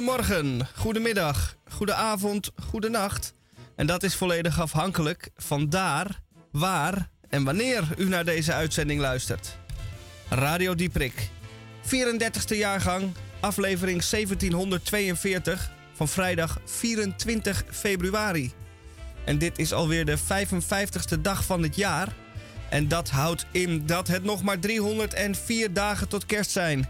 Goedemorgen, goedemiddag, goedenavond, goedenacht. En dat is volledig afhankelijk van daar, waar en wanneer u naar deze uitzending luistert. Radio Dieprik, 34e jaargang, aflevering 1742 van vrijdag 24 februari. En dit is alweer de 55ste dag van het jaar. En dat houdt in dat het nog maar 304 dagen tot kerst zijn.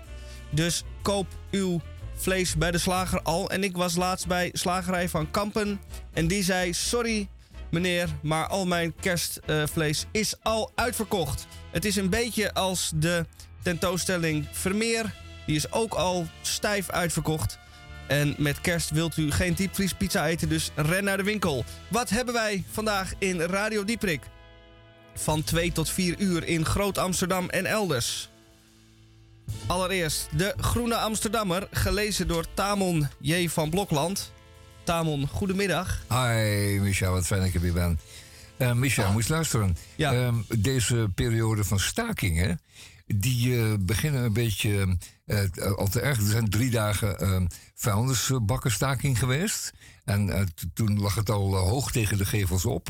Dus koop uw vlees bij de slager al. En ik was laatst bij slagerij van Kampen. En die zei: Sorry, meneer, maar al mijn kerstvlees is al uitverkocht. Het is een beetje als de tentoonstelling Vermeer. Die is ook al stijf uitverkocht. En met kerst wilt u geen diepvriespizza eten, dus ren naar de winkel. Wat hebben wij vandaag in Radio Dieprik? Van 2 tot 4 uur in Groot Amsterdam en elders. Allereerst de Groene Amsterdammer, gelezen door Tamon J. van Blokland. Tamon, goedemiddag. Hi, Micha, wat fijn dat ik er weer ben. Uh, Micha, ah. moest luisteren. Ja. Uh, deze periode van stakingen, die uh, beginnen een beetje uh, al te erg. Er zijn drie dagen uh, vuilnisbakkenstaking geweest. En toen lag het al hoog tegen de gevels op.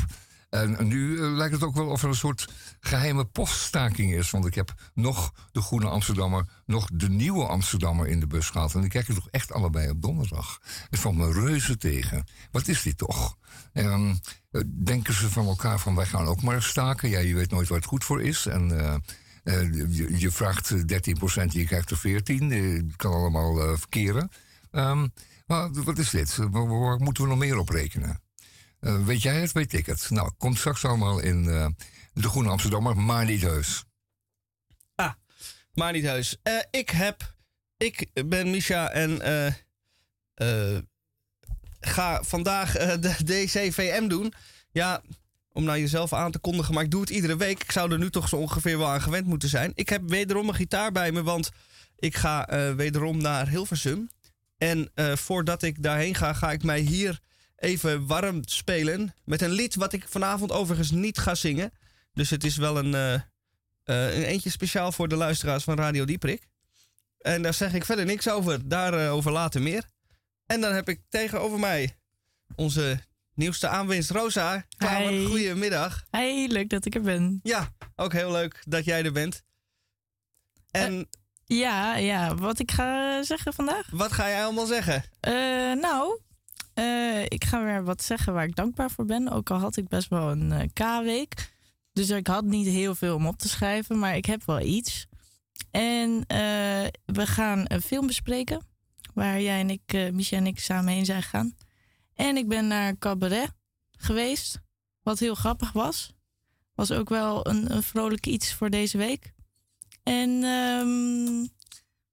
En nu eh, lijkt het ook wel of er een soort geheime poststaking is. Want ik heb nog de Groene Amsterdammer, nog de Nieuwe Amsterdammer in de bus gehad. En die kijken toch echt allebei op donderdag. Het valt me reuze tegen. Wat is dit toch? Um, denken ze van elkaar van wij gaan ook maar staken? Ja, je weet nooit waar het goed voor is. En uh, je, vraagt 13%, je krijgt er 14. Het kan allemaal verkeren. Um, maar wat is dit? Waar moeten we nog meer op rekenen? Uh, weet jij het, weet ik het. Nou, komt straks allemaal in uh, de Groene Amsterdammer, maar niet heus. Ah, maar niet heus. Uh, ik heb, ik ben Misha en ga vandaag de DCVM doen. Ja, om naar jezelf aan te kondigen, maar ik doe het iedere week. Ik zou er nu toch zo ongeveer wel aan gewend moeten zijn. Ik heb wederom een gitaar bij me, want ik ga wederom naar Hilversum. En voordat ik daarheen ga, ga ik mij hier even warm spelen. Met een lied wat ik vanavond overigens niet ga zingen. Dus het is wel een, uh, een eentje speciaal voor de luisteraars van Radio Dieprik. En daar zeg ik verder niks over. Daarover later meer. En dan heb ik tegenover mij onze nieuwste aanwinst Rosa. Kamer, goedemiddag. Hey, leuk dat ik er ben. Ja, ook heel leuk dat jij er bent. En... ja, ja, wat ik ga zeggen vandaag? Wat ga jij allemaal zeggen? nou, uh, ik ga weer wat zeggen waar ik dankbaar voor ben. Ook al had ik best wel een uh, K-week. Dus ik had niet heel veel om op te schrijven, maar ik heb wel iets. En uh, we gaan een film bespreken. Waar jij en ik, Micha en ik, samen heen zijn gegaan. En ik ben naar Cabaret geweest. Wat heel grappig was. Was ook wel een, vrolijk iets voor deze week. En um,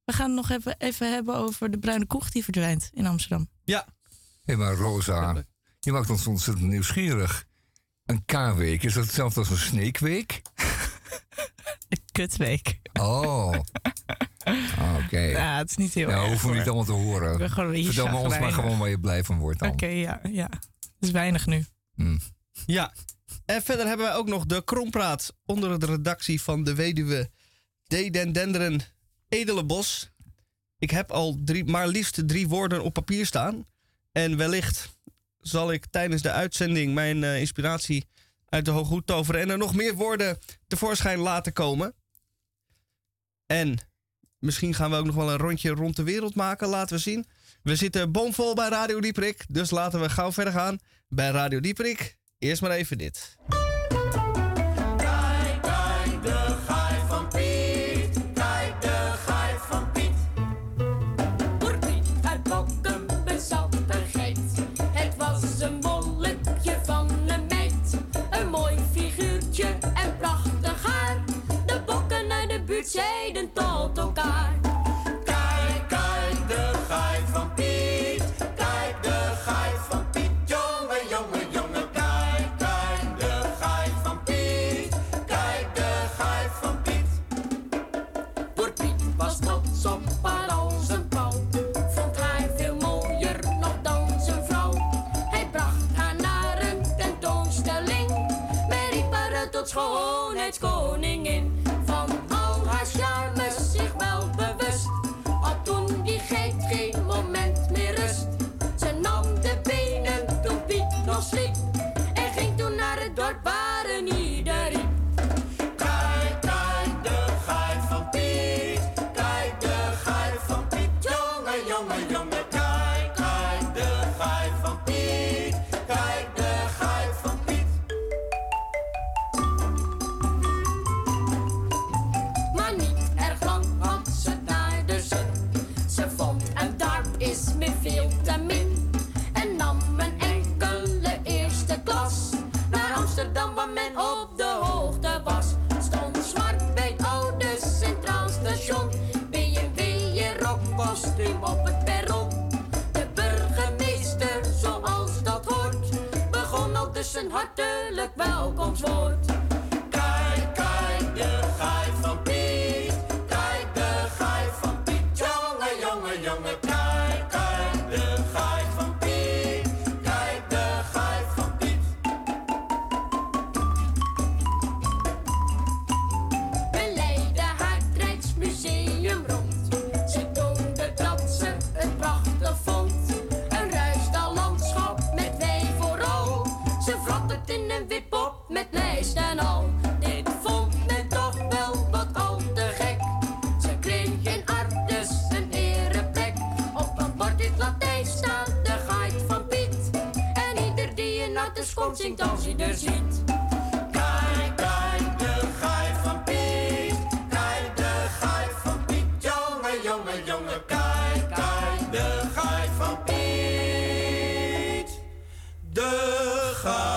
we gaan het nog even, even hebben over de bruine koek die verdwijnt in Amsterdam. Ja, Hé, maar Rosa, je maakt ons ontzettend nieuwsgierig. Een K-week, is dat hetzelfde als een sneekweek? Een kutweek. Oh. Ah, oké. Ja, het is niet heel ja, erg. hoeven we niet allemaal te horen. Vertel me ons maar gewoon waar je blij van wordt dan. Oké, ja, ja. Het is weinig nu. Hmm. Ja. En verder hebben wij ook nog de Krompraat onder de redactie van de weduwe D. Den Denderen Edelenbos. Ik heb al drie, maar liefst drie woorden op papier staan. En wellicht zal ik tijdens de uitzending mijn uh, inspiratie uit de hooghoed toveren en er nog meer woorden tevoorschijn laten komen. En misschien gaan we ook nog wel een rondje rond de wereld maken, laten we zien. We zitten bomvol bij Radio Dieprik, dus laten we gauw verder gaan bij Radio Dieprik. Eerst maar even dit. Tot elkaar. Jongen, jongen. Kijk, kijk, de geit van Piet. De geit.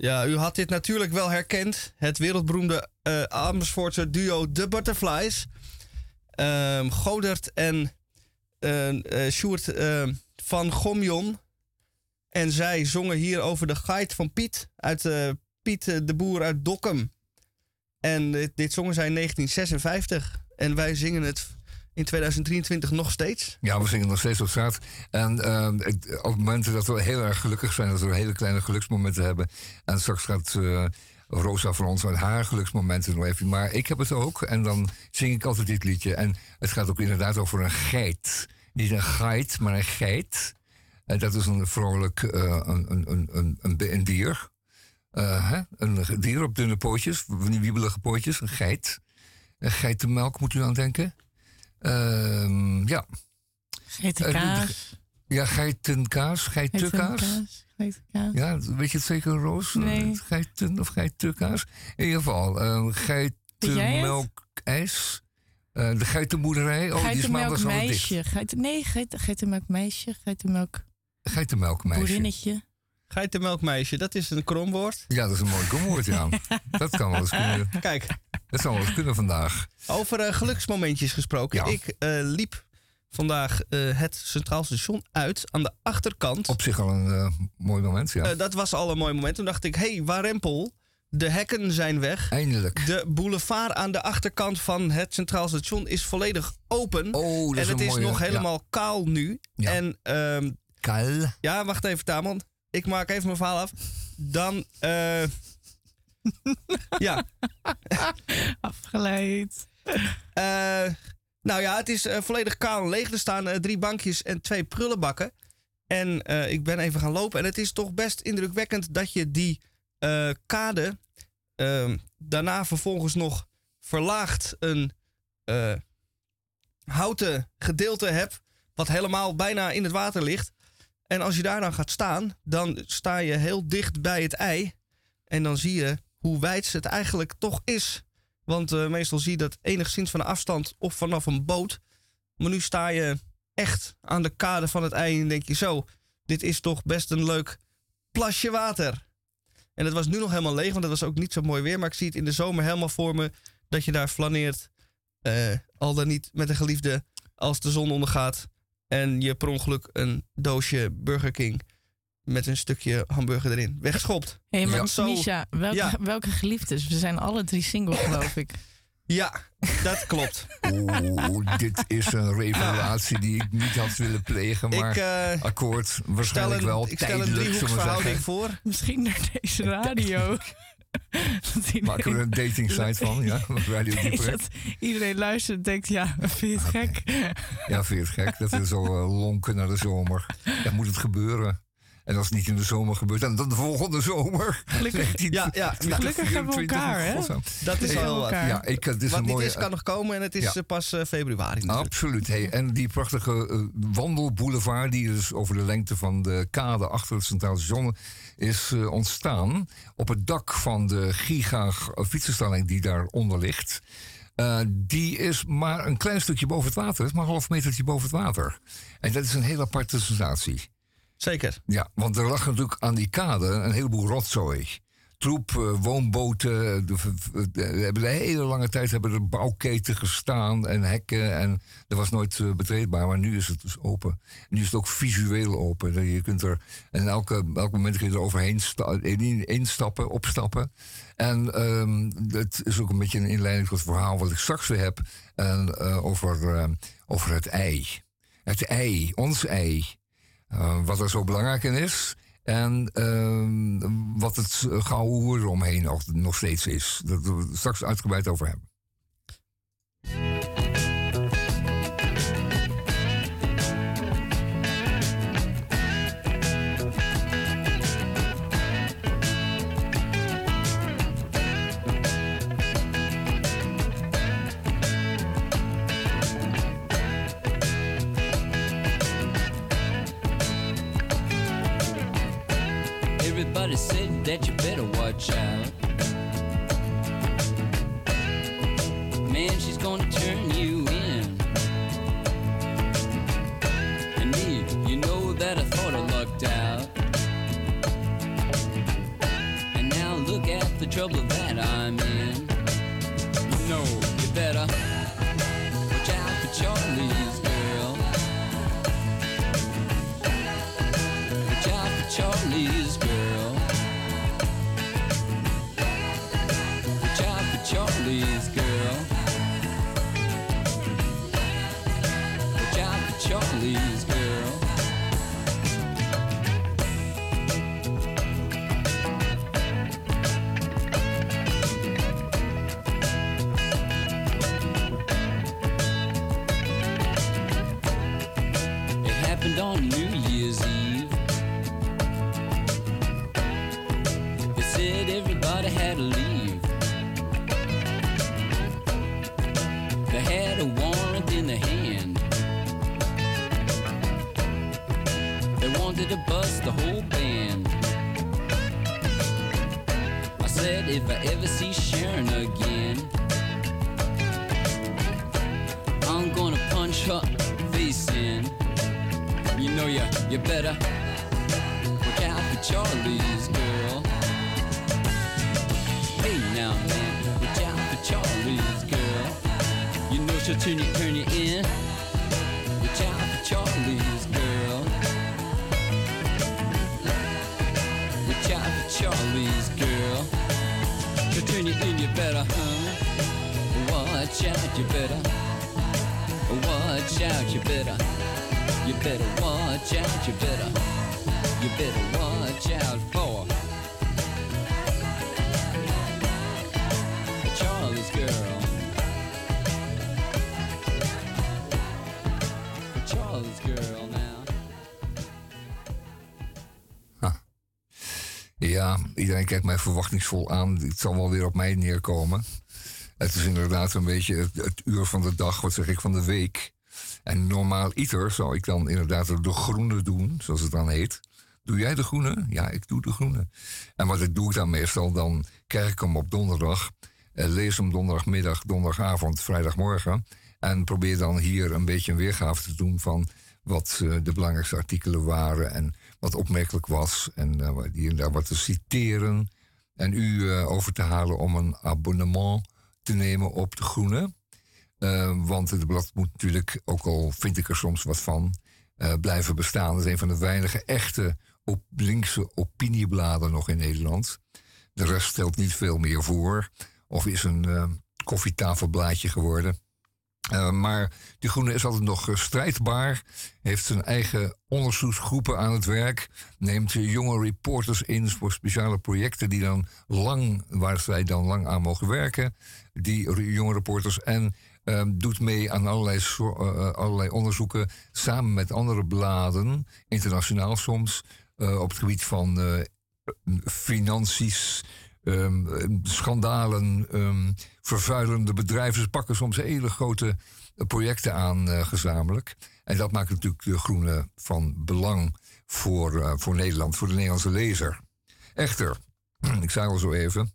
Ja, u had dit natuurlijk wel herkend. Het wereldberoemde eh Amersfoortse duo The Butterflies. Ehm Godert en eh, Sjoerd eh, van Gomjon. En zij zongen hier over de geit van Piet. Uit Piet de Boer uit Dokkum. En dit zongen zij in 1956. En wij zingen het in 2023 nog steeds. Ja, we zingen nog steeds op straat. En ehm, het- op momenten dat we heel erg gelukkig zijn, dat we hele kleine geluksmomenten hebben. En straks gaat eh, Rosa voor ons met haar geluksmomenten nog even. Maar ik heb het ook. En dan zing ik altijd dit liedje. En het gaat ook inderdaad over een geit. Niet een geit, maar een geit. Dat is een vrolijk eh, een, een, een, een, dier. Eh, hè? Een dier op dunne pootjes, wiebelige pootjes, een geit. Een geitenmelk moet u aan denken. Ehm, ja. Geitenkaas. Ja, geitenkaas, geitenkaas. Geitenkaas. Geitenkaas. Ja, weet je het zeker, Roos? Nee. Geiten of geitenkaas? In ieder geval, eh, het? geitenmelkijs. Eh de geitenboerderij. Oh, die is maandag zo dicht. Geiten, nee, geiten, geitenmelkmeisje. Geitenmelk Geitenmelkmeisje. boerinnetje. Geitenmelkmeisje, dat is een kromwoord. Ja, dat is een mooi komwoord, ja. dat kan wel eens kunnen. Kijk, Dat zou wel eens kunnen vandaag. over eh, geluksmomentjes gesproken. Ja. Ik eh, liep vandaag eh, het Centraal Station uit aan de achterkant. Op zich al een mooi moment, ja. Dat was al een mooi moment. Toen dacht ik, hé, hey, Warempel, de hekken zijn weg. Eindelijk. De boulevard aan de achterkant van het Centraal Station is volledig open. Oh, dat en is het is mooie, nog ja. helemaal kaal nu. Ja. En ehm, Kal. ja, wacht even, Tamon. Ik maak even mijn verhaal af. Dan, eh ja. Afgeleid. Eh, nou ja, het is eh, volledig kaal en leeg. Er staan drie bankjes en twee prullenbakken. En ik ben even gaan lopen. En het is toch best indrukwekkend dat je die kade ehm, daarna vervolgens nog verlaagd een houten gedeelte hebt. Wat helemaal bijna in het water ligt. En als je daar dan gaat staan, dan sta je heel dicht bij het ei. En dan zie je hoe wijd het eigenlijk toch is. Want eh, meestal zie je dat enigszins van afstand of vanaf een boot. Maar nu sta je echt aan de kade van het ei en denk je zo, dit is toch best een leuk plasje water. En het was nu nog helemaal leeg, want het was ook niet zo mooi weer. Maar ik zie het in de zomer helemaal voor me dat je daar flaneert. eh, al dan niet met een geliefde als de zon ondergaat. En je per ongeluk een doosje Burger King met een stukje hamburger erin wegschopt. Hé, hey, maar Ja. Zo- Misha, welke, Ja. welke geliefdes? We zijn alle drie single, geloof ik. Ja, dat klopt. Oeh, dit is een revelatie die ik niet had willen plegen. Maar ik eh, akkoord, stel waarschijnlijk een, wel ik stel een driehoeksverhouding voor. Misschien door deze radio. dat, Maken we iedereen, er een dating site van, ja? Radio Nee, Dieper. dat iedereen luistert en denkt, ja, vind je het gek? Ja, vind je het gek? Dat we zo eh, lonken naar de zomer. Dan moet het gebeuren. En als het niet in de zomer gebeurt, dan, dan de volgende zomer. Gelukkig, Ja, ja, nou, Gelukkig hebben we elkaar, hè? dat is wel wat. Ja, ik, het is Wat een niet mooie... is, kan nog komen en het is ja. eh, pas eh, februari. natuurlijk. Absoluut. Hey, en die prachtige eh, wandelboulevard, die dus over de lengte van de kade achter het Centraal Station is ontstaan. Op het dak van de giga fietsenstalling die daaronder ligt. Die is maar een klein stukje boven het water. Het is maar een half metertje boven het water. En dat is een heel aparte sensatie. Zeker. Ja, want er lag natuurlijk aan die kade een heleboel rotzooi. Troep, eh, woonboten. De- de- hebben de hele lange tijd hebben er bouwketen gestaan en hekken. En dat was nooit eh, betreedbaar, maar nu is het dus open. Nu is het ook visueel open. Je kunt er, en elke, elk moment kun je er overheen sta- in- instappen, opstappen. En ehm, het is ook een beetje een inleiding tot het verhaal wat ik straks weer heb. En, eh, over, eh, over het ei. Het ei, ons ei. Uh, wat er zo belangrijk in is. En uh, wat het gouden hoer eromheen nog, nog steeds is. Dat we straks uitgebreid over hebben. Better out, you better. You better watch out, you better. You better watch out for Charlie's girl. Charlie's girl now. Ja, iedereen kijkt mij verwachtingsvol aan. Het zal wel weer op mij neerkomen. Het is inderdaad een beetje het uur van de dag, wat zeg ik, van de week. En normaal iter zou ik dan inderdaad de groene doen, zoals het dan heet. Doe jij de groene? Ja, ik doe de groene. En wat doe ik dan meestal, dan krijg ik hem op donderdag. Eh, lees hem donderdagmiddag, donderdagavond, vrijdagmorgen. En probeer dan hier een beetje een weergave te doen van wat eh, de belangrijkste artikelen waren. En wat opmerkelijk was. En eh, hier en daar wat te citeren. En u over te halen om een abonnement te nemen op de groene. Eh, want het blad moet natuurlijk, ook al vind ik er soms wat van, eh, blijven bestaan. Het is een van de weinige echte op linkse opiniebladen nog in Nederland. De rest stelt niet veel meer voor. Of is een eh, koffietafelblaadje geworden. Eh, maar die Groene is altijd nog strijdbaar. Heeft zijn eigen onderzoeksgroepen aan het werk. Neemt jonge reporters in voor speciale projecten die dan lang, waar zij dan lang aan mogen werken. Die jonge reporters. En eh, doet mee aan allerlei, eh, eh, allerlei onderzoeken. Samen met andere bladen, internationaal soms. eh, op het gebied van eh financiës. ehm, schandalen, ehm, vervuilende bedrijven. Ze pakken soms hele grote projecten aan gezamenlijk. En dat maakt natuurlijk de groene van belang voor, voor Nederland, voor de Nederlandse lezer. Echter, ik zei al zo even,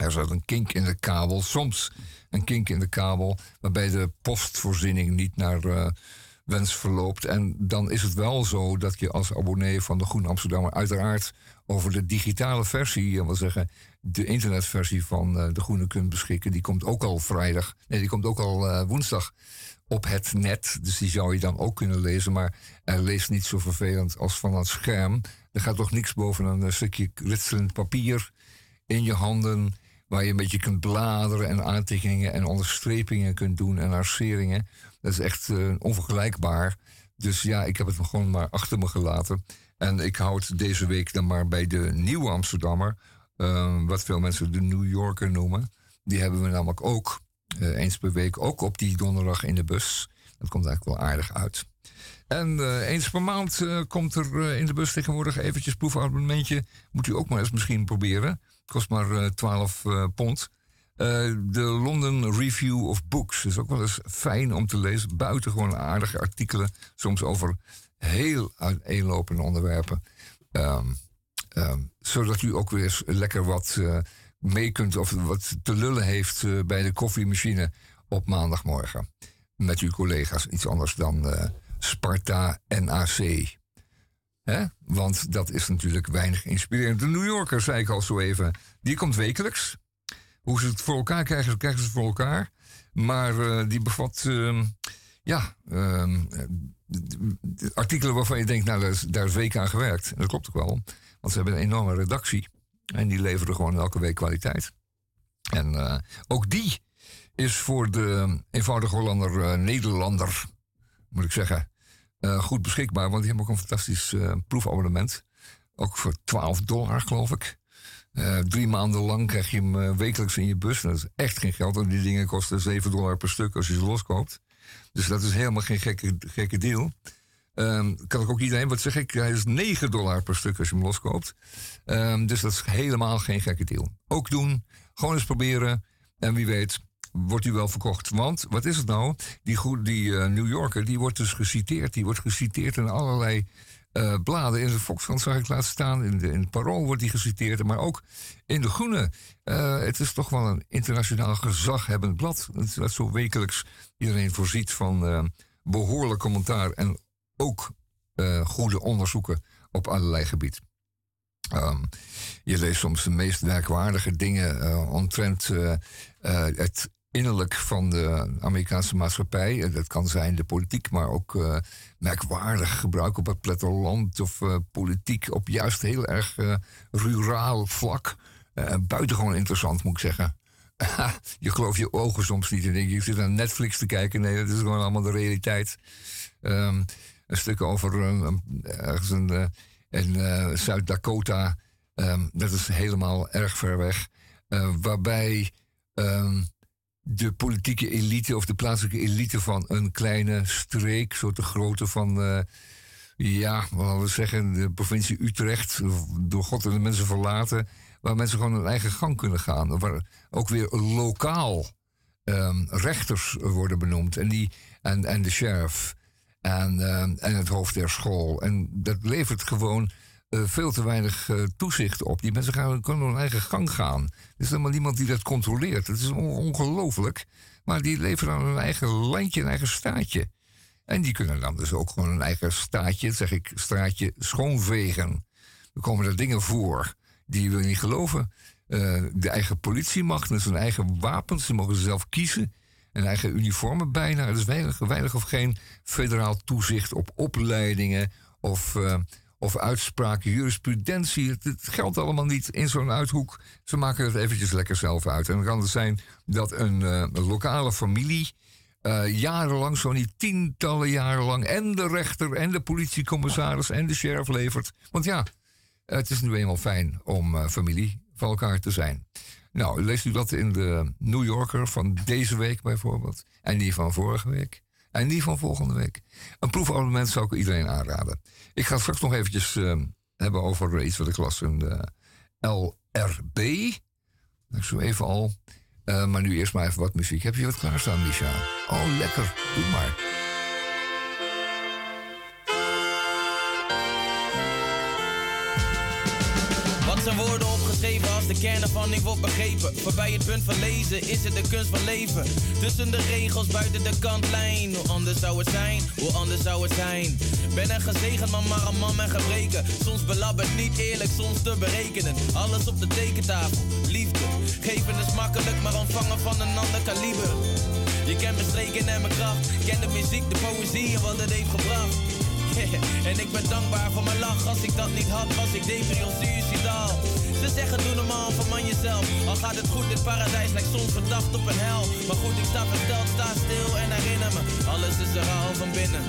er zat een kink in de kabel. Soms een kink in de kabel, waarbij de postvoorziening niet naar uh, wens verloopt. En dan is het wel zo dat je als abonnee van de Groene Amsterdammer uiteraard over de digitale versie, dat wil zeggen de internetversie van uh, de Groene kunt beschikken. Die komt ook al vrijdag, nee, die komt ook al woensdag op het net. Dus die zou je dan ook kunnen lezen. Maar er leest niet zo vervelend als van het scherm. Er gaat toch niks boven een stukje ritselend papier in je handen. Waar je een beetje kunt bladeren en aantekeningen en onderstrepingen kunt doen en arceringen. Dat is echt uh, onvergelijkbaar. Dus ja, ik heb het gewoon maar achter me gelaten. En ik houd deze week dan maar bij de Nieuwe Amsterdammer. Uh, wat veel mensen de New Yorker noemen. Die hebben we namelijk ook uh, eens per week, ook op die donderdag in de bus. Dat komt eigenlijk wel aardig uit. En eens per maand komt er in de bus tegenwoordig eventjes proefabonnementje. Moet u ook maar eens misschien proberen. Kost maar 12 pond. de London Review of Books is ook wel eens fijn om te lezen. Buitengewoon aardige artikelen. Soms over heel uiteenlopende onderwerpen. Um, um, zodat u ook weer eens lekker wat mee kunt of wat te lullen heeft bij de koffiemachine op maandagmorgen. Met uw collega's. Iets anders dan uh, Sparta NAC. Want dat is natuurlijk weinig inspirerend. De New Yorker, zei ik al zo even, die komt wekelijks. Hoe ze het voor elkaar krijgen, krijgen ze het voor elkaar. Maar uh, die bevat, uh, ja, uh, artikelen waarvan je denkt, nou, daar is, daar week aan gewerkt. Dat klopt ook wel, want ze hebben een enorme redactie. En die leveren gewoon elke week kwaliteit. En uh, ook die is voor de eenvoudige Hollander, uh, Nederlander, moet ik zeggen, uh, goed beschikbaar. Want die hebben ook een fantastisch proefabonnement. Ook voor 12 dollar, geloof ik. drie maanden lang krijg je hem wekelijks in je bus. Dat is echt geen geld, want die dingen kosten 7 dollar per stuk als je ze loskoopt. Dus dat is helemaal geen gekke, gekke deal. Um, kan ik ook iedereen, wat zeg ik, hij is 9 dollar per stuk als je hem loskoopt. Um, dus dat is helemaal geen gekke deal. Ook doen, gewoon eens proberen. En wie weet, wordt u wel verkocht. Want, wat is het nou? Die, die uh, New Yorker, die wordt dus geciteerd. Die wordt geciteerd in allerlei uh, bladen. In de Volkskrant zag ik laten staan. In, de, in het Parool wordt die geciteerd. Maar ook in De Groene. Uh, het is toch wel een internationaal gezaghebbend blad. Dat zo wekelijks iedereen voorziet van behoorlijk commentaar en ook goede onderzoeken op allerlei gebieden. Um, je leest soms de meest merkwaardige dingen uh, omtrent het innerlijk van de Amerikaanse maatschappij. Dat kan zijn de politiek, maar ook merkwaardig gebruik op het platteland of politiek op juist heel erg ruraal vlak. buitengewoon interessant, moet ik zeggen. je gelooft je ogen soms niet. En denk je, zit naar Netflix te kijken. Nee, dat is gewoon allemaal de realiteit. Um, een stuk over ergens in Zuid-Dakota. Um, dat is helemaal erg ver weg. Waarbij um, de politieke elite of de plaatselijke elite van een kleine streek, zo de grootte van, ja, wat we zeggen, de provincie Utrecht, door God en de mensen verlaten, waar mensen gewoon hun eigen gang kunnen gaan. Waar ook weer lokaal um, rechters worden benoemd en, die, en, en de sheriff en, uh, en het hoofd der school. En dat levert gewoon uh, veel te weinig uh, toezicht op. Die mensen gaan, kunnen hun eigen gang gaan. Er is helemaal niemand die dat controleert. Het is on ongelooflijk. Maar die leveren dan hun eigen landje, een eigen staatje. En die kunnen dan dus ook gewoon een eigen staatje, zeg ik, straatje schoonvegen. Er komen er dingen voor die we niet geloven. Uh, de eigen politiemacht met zijn eigen wapens. Ze mogen zelf kiezen een eigen uniformen bijna. Er is weinig, weinig of geen federaal toezicht op opleidingen of, of uitspraken, jurisprudentie. Het, geldt allemaal niet in zo'n uithoek. Ze maken het eventjes lekker zelf uit. En dan kan het zijn dat een, een lokale familie uh, jarenlang, zo niet tientallen jaren lang, en de rechter en de politiecommissaris en de sheriff levert. Want ja, het is nu eenmaal fijn om familie van elkaar te zijn. Nou, leest u dat in de New Yorker van deze week bijvoorbeeld. En die van vorige week. En die van volgende week. Een proefabonnement zou ik iedereen aanraden. Ik ga straks nog eventjes uh, hebben over iets wat ik las in de LRB. Dat zo even al. Uh, maar nu eerst maar even wat muziek. Heb je wat klaarstaan, Misha? Oh, lekker. Doe maar. De kern ervan niet wordt begrepen. Voorbij het punt van lezen is het de kunst van leven. Tussen de regels, buiten de kantlijn. Hoe anders zou het zijn, hoe anders zou het zijn. Ben een gezegend man, maar een man met gebreken. Soms belabberd, niet eerlijk, soms te berekenen. Alles op de tekentafel, liefde. Geven is makkelijk, maar ontvangen van een ander kaliber. Je kent mijn streken en mijn kracht. Ken de muziek, de poëzie en wat het heeft gebracht. en ik ben dankbaar voor mijn lach. Als ik dat niet had, was ik of suicidaal. Ze zeggen doe normaal, verman jezelf. Al gaat het goed, dit paradijs lijkt soms verdacht op een hel. Maar goed, ik sta versteld, sta stil en herinner me. Alles is er al van binnen.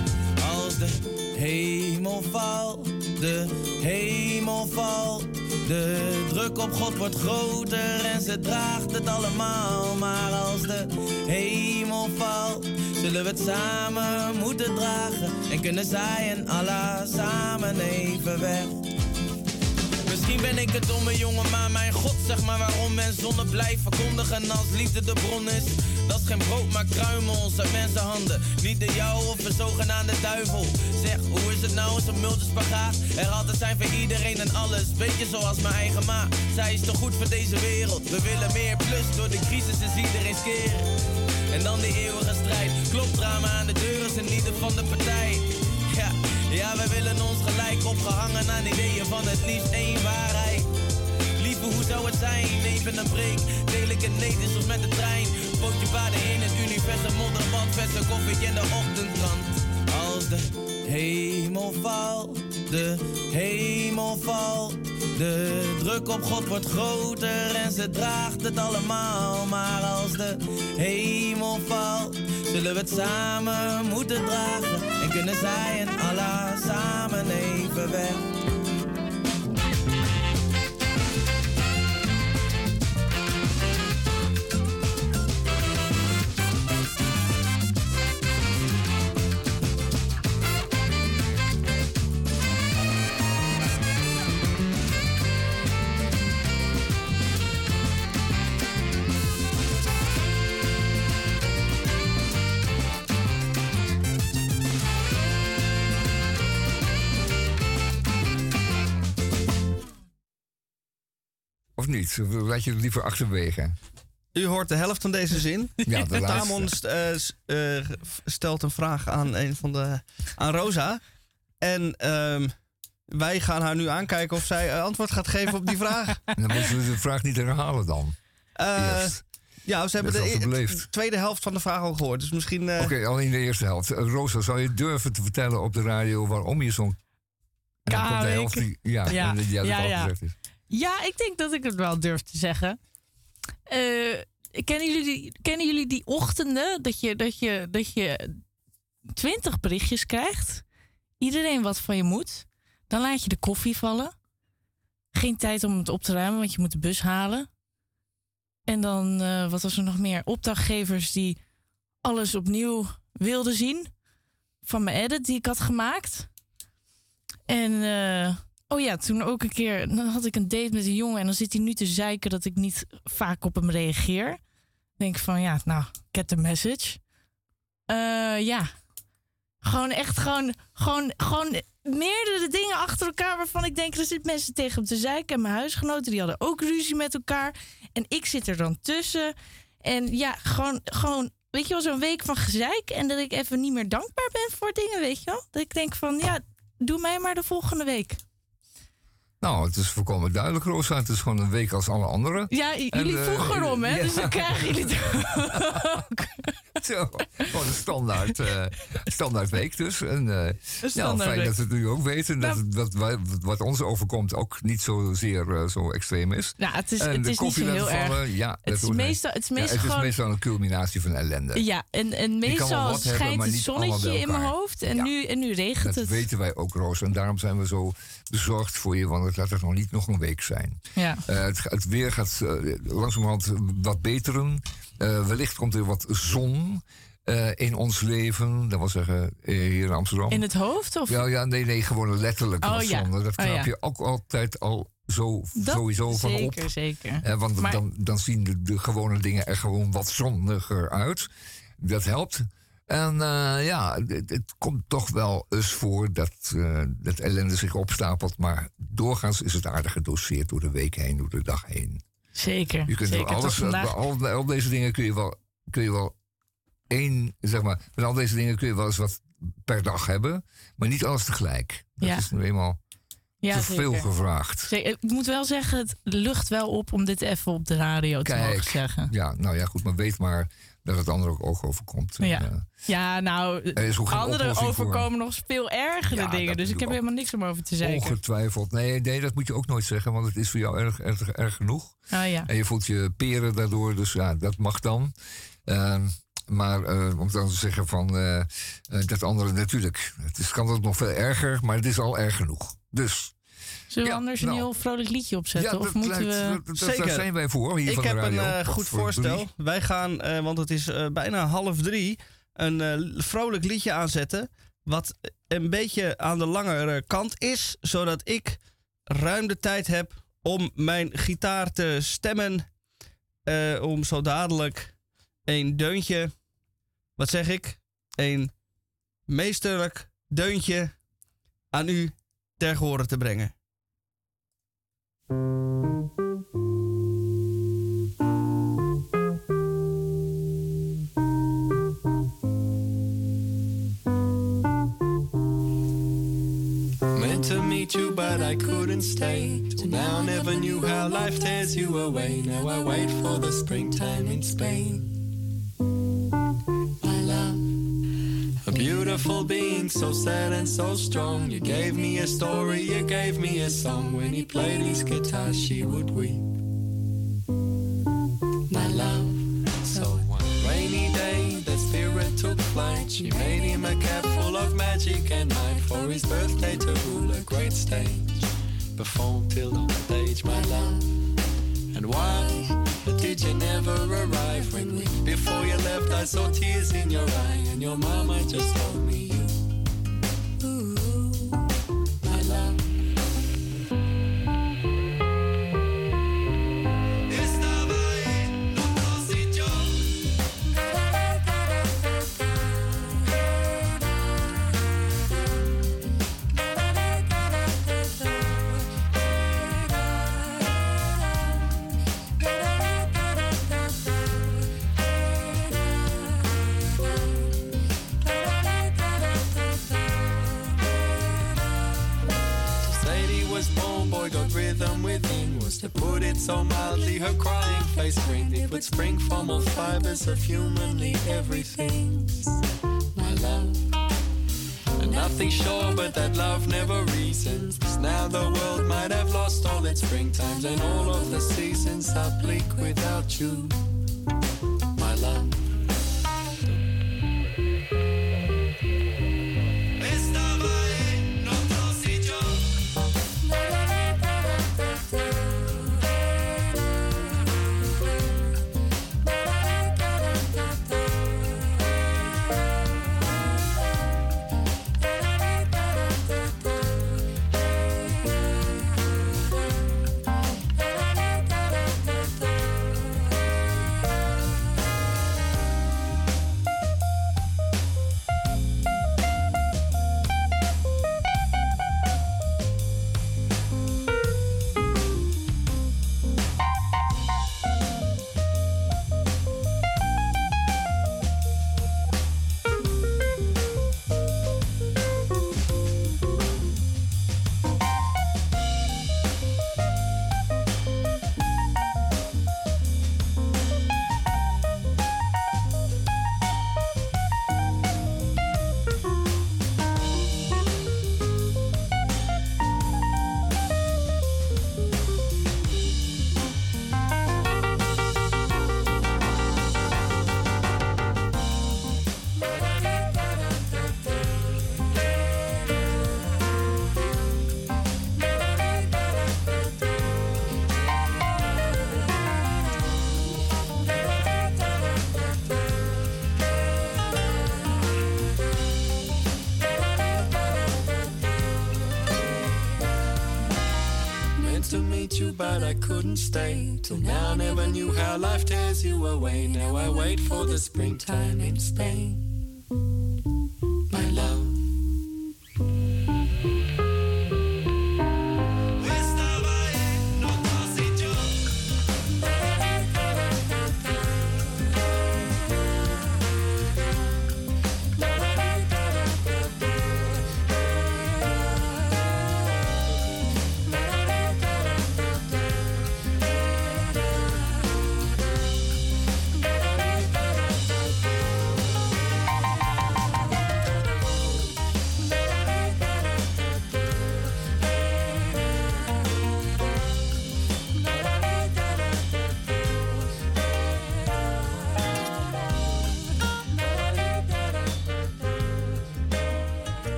Als de hemel valt, de hemel valt. De druk op God wordt groter en ze draagt het allemaal. Maar als de hemel valt, zullen we het samen moeten dragen. En kunnen zij en Allah samen even weg. Misschien ben ik het domme jongen, maar mijn god, zeg maar waarom men zonne blijft verkondigen als liefde de bron is. Dat is geen brood, maar kruimels uit mensenhanden. Niet de jou of een zogenaamde duivel. Zeg, hoe is het nou, zo'n multispagaat? Er altijd zijn voor iedereen en alles. Beetje zoals mijn eigen ma. Zij is toch goed voor deze wereld. We willen meer plus, door de crisis is iedereen skeren. En dan die eeuwige strijd. Klopt drama aan de deur is een ieder van de partij. Ja, ja, wij willen ons gelijk opgehangen aan ideeën van het liefst één waarheid. Lieve, hoe zou het zijn? Even een break, deel ik het nee, soms met de trein. Pootje baden in het universum, modderbad, verse koffie in de ochtendkrant. Als de hemel valt, de hemel valt. De druk op God wordt groter en ze draagt het allemaal. Maar als de hemel valt, zullen we het samen moeten dragen. En kunnen zij en Allah samen even weg. Niet? Of laat je het liever achterwege? U hoort de helft van deze zin. Ja, de laatste. Tamon st- eh, eh, stelt een vraag aan een van de aan Rosa. En ehm, wij gaan haar nu aankijken of zij eh, antwoord gaat geven op die vraag. En dan moeten we de vraag niet herhalen dan. Eh, Eerst. ja, ze hebben de, e- de tweede helft van de vraag al gehoord. Dus misschien. Oké, al in de eerste helft. Rosa, zou je durven te vertellen op de radio waarom je zo'n... Ja, Ja, ja, ja. Ja, ik denk dat ik het wel durf te zeggen. Eh, kennen, jullie die, kennen jullie die ochtenden dat je, dat, je, dat je twintig berichtjes krijgt? Iedereen wat van je moet. Dan laat je de koffie vallen. Geen tijd om het op te ruimen, want je moet de bus halen. En dan, eh, wat was er nog meer? Opdrachtgevers die alles opnieuw wilden zien. Van mijn edit die ik had gemaakt. En eh, oh ja, toen ook een keer, dan had ik een date met een jongen en dan zit hij nu te zeiken dat ik niet vaak op hem reageer. Dan denk ik van ja, nou, get the message. Eh, ja, gewoon echt gewoon, gewoon, gewoon meerdere dingen achter elkaar waarvan ik denk er zitten mensen tegen hem te zeiken. En mijn huisgenoten die hadden ook ruzie met elkaar. En ik zit er dan tussen. En ja, gewoon, gewoon weet je wel, zo'n week van gezeik. En dat ik even niet meer dankbaar ben voor dingen, weet je wel. Dat ik denk van ja, doe mij maar de volgende week. Nou, het is volkomen duidelijk, Rosa. Het is gewoon een week als alle anderen. Ja, j- En, jullie eh, vroegen erom, hè? ja. Dus dan krijgen jullie het ook. Zo, gewoon een standaard, eh, standaard week dus. En, eh, nou, standaard fijn week. dat we het nu ook weten. Dat, Nou. dat wat ons overkomt ook niet zozeer zo extreem is. Nou, het is, en het de is niet zo heel erg. ja, dat Het is meestal, het is Ja, meestal het is gewoon... meestal een culminatie van ellende. Ja, en, en meestal hebben, schijnt maar het zonnetje in mijn hoofd. En, Ja. nu, en nu regent Dat het. weten wij ook, Roos. En daarom zijn we zo bezorgd voor je, want het laat het nog niet nog een week zijn. Ja. Eh, het, het weer gaat eh, langzamerhand wat beteren. Eh, wellicht komt er wat zon in ons leven. Dat wil zeggen, hier in Amsterdam. In het hoofd? Of? Ja, ja, nee, nee, gewoon letterlijk Oh, ja. zon. Dat Oh, knap ja. je ook altijd al zo, Dat sowieso van op. zeker, zeker. Eh, want Maar- dan, dan zien de, de gewone dingen er gewoon wat zonniger uit. Dat helpt. En eh, ja, het, het komt toch wel eens voor dat eh dat ellende zich opstapelt. Maar doorgaans is het aardig gedoseerd door de week heen, door de dag heen. Zeker. Je kunt Zeker. alles, vandaag. al, al deze dingen kun je wel, kun je wel één, zeg maar, met al deze dingen kun je wel eens wat per dag hebben, maar niet alles tegelijk. Dat Ja. is nu eenmaal Ja, te veel zeker. gevraagd. Zeker. Ik moet wel zeggen, het lucht wel op om dit even op de radio te mogen zeggen. Ja, nou ja, goed, maar weet maar dat het ander ook, overkomt. En, Ja. eh, Ja, nou, er anderen voor. overkomen nog veel ergere Ja, dingen. dat Dus ik heb helemaal niks om over te zeggen. Ongetwijfeld. Nee, nee, dat moet je ook nooit zeggen, want het is voor jou erg, erg, erg genoeg. Oh ja. En je voelt je peren daardoor, dus ja, dat mag dan. Ehm, maar eh, om dan te zeggen van eh, dat andere natuurlijk. Het is, kan het nog veel erger, maar het is al erg genoeg. Dus Zullen we Ja, anders een nou. heel vrolijk liedje opzetten? ja, of dat moeten we... dat- dat- Zeker. daar zijn wij voor hier Ik van heb de een radio. eh, Wat goed voor voorstel. drie? Wij gaan, eh, want het is eh, bijna half drie, een eh, vrolijk liedje aanzetten. Wat een beetje aan de langere kant is, zodat ik ruim de tijd heb om mijn gitaar te stemmen. eh, om zo dadelijk een deuntje, wat zeg ik? Een meesterlijk deuntje aan u ter horen te brengen. Meant to meet you, but I couldn't stay. Till now, never knew how life tears you away. Now I wait for the springtime in Spain. My love, beautiful being, so sad and so strong. You gave me a story, you gave me a song. When he played his guitar, she would weep. My love, so one rainy day, the spirit took flight. She made him a cap full of magic and might for his birthday to rule a great stage. Perform till on age, my love. And why did you never arrive when we, before you left, I saw tears in your eye and your mama just told me so mildly, her crying face. It would spring from all fibers of humanly everything. My love. And nothing sure but that love never reasons now the world might have lost all its springtimes and all of the seasons are bleak without you. My love. Couldn't stay. Till now, never knew how life tears you away. Now I wait for the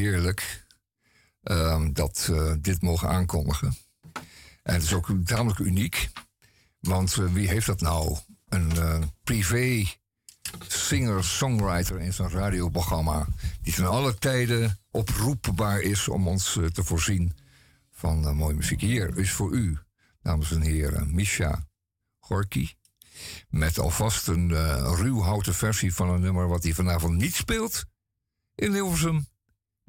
heerlijk ehm, dat we dit mogen aankondigen. En het is ook tamelijk uniek. Want eh, wie heeft dat nou? Een eh, privé singer-songwriter in zijn radioprogramma. Die ten alle tijden oproepbaar is om ons eh, te voorzien van eh, mooie muziek. Hier is voor u, dames en heren, Misha Gorky. Met alvast een eh ruwhouten versie van een nummer wat hij vanavond niet speelt in Hilversum.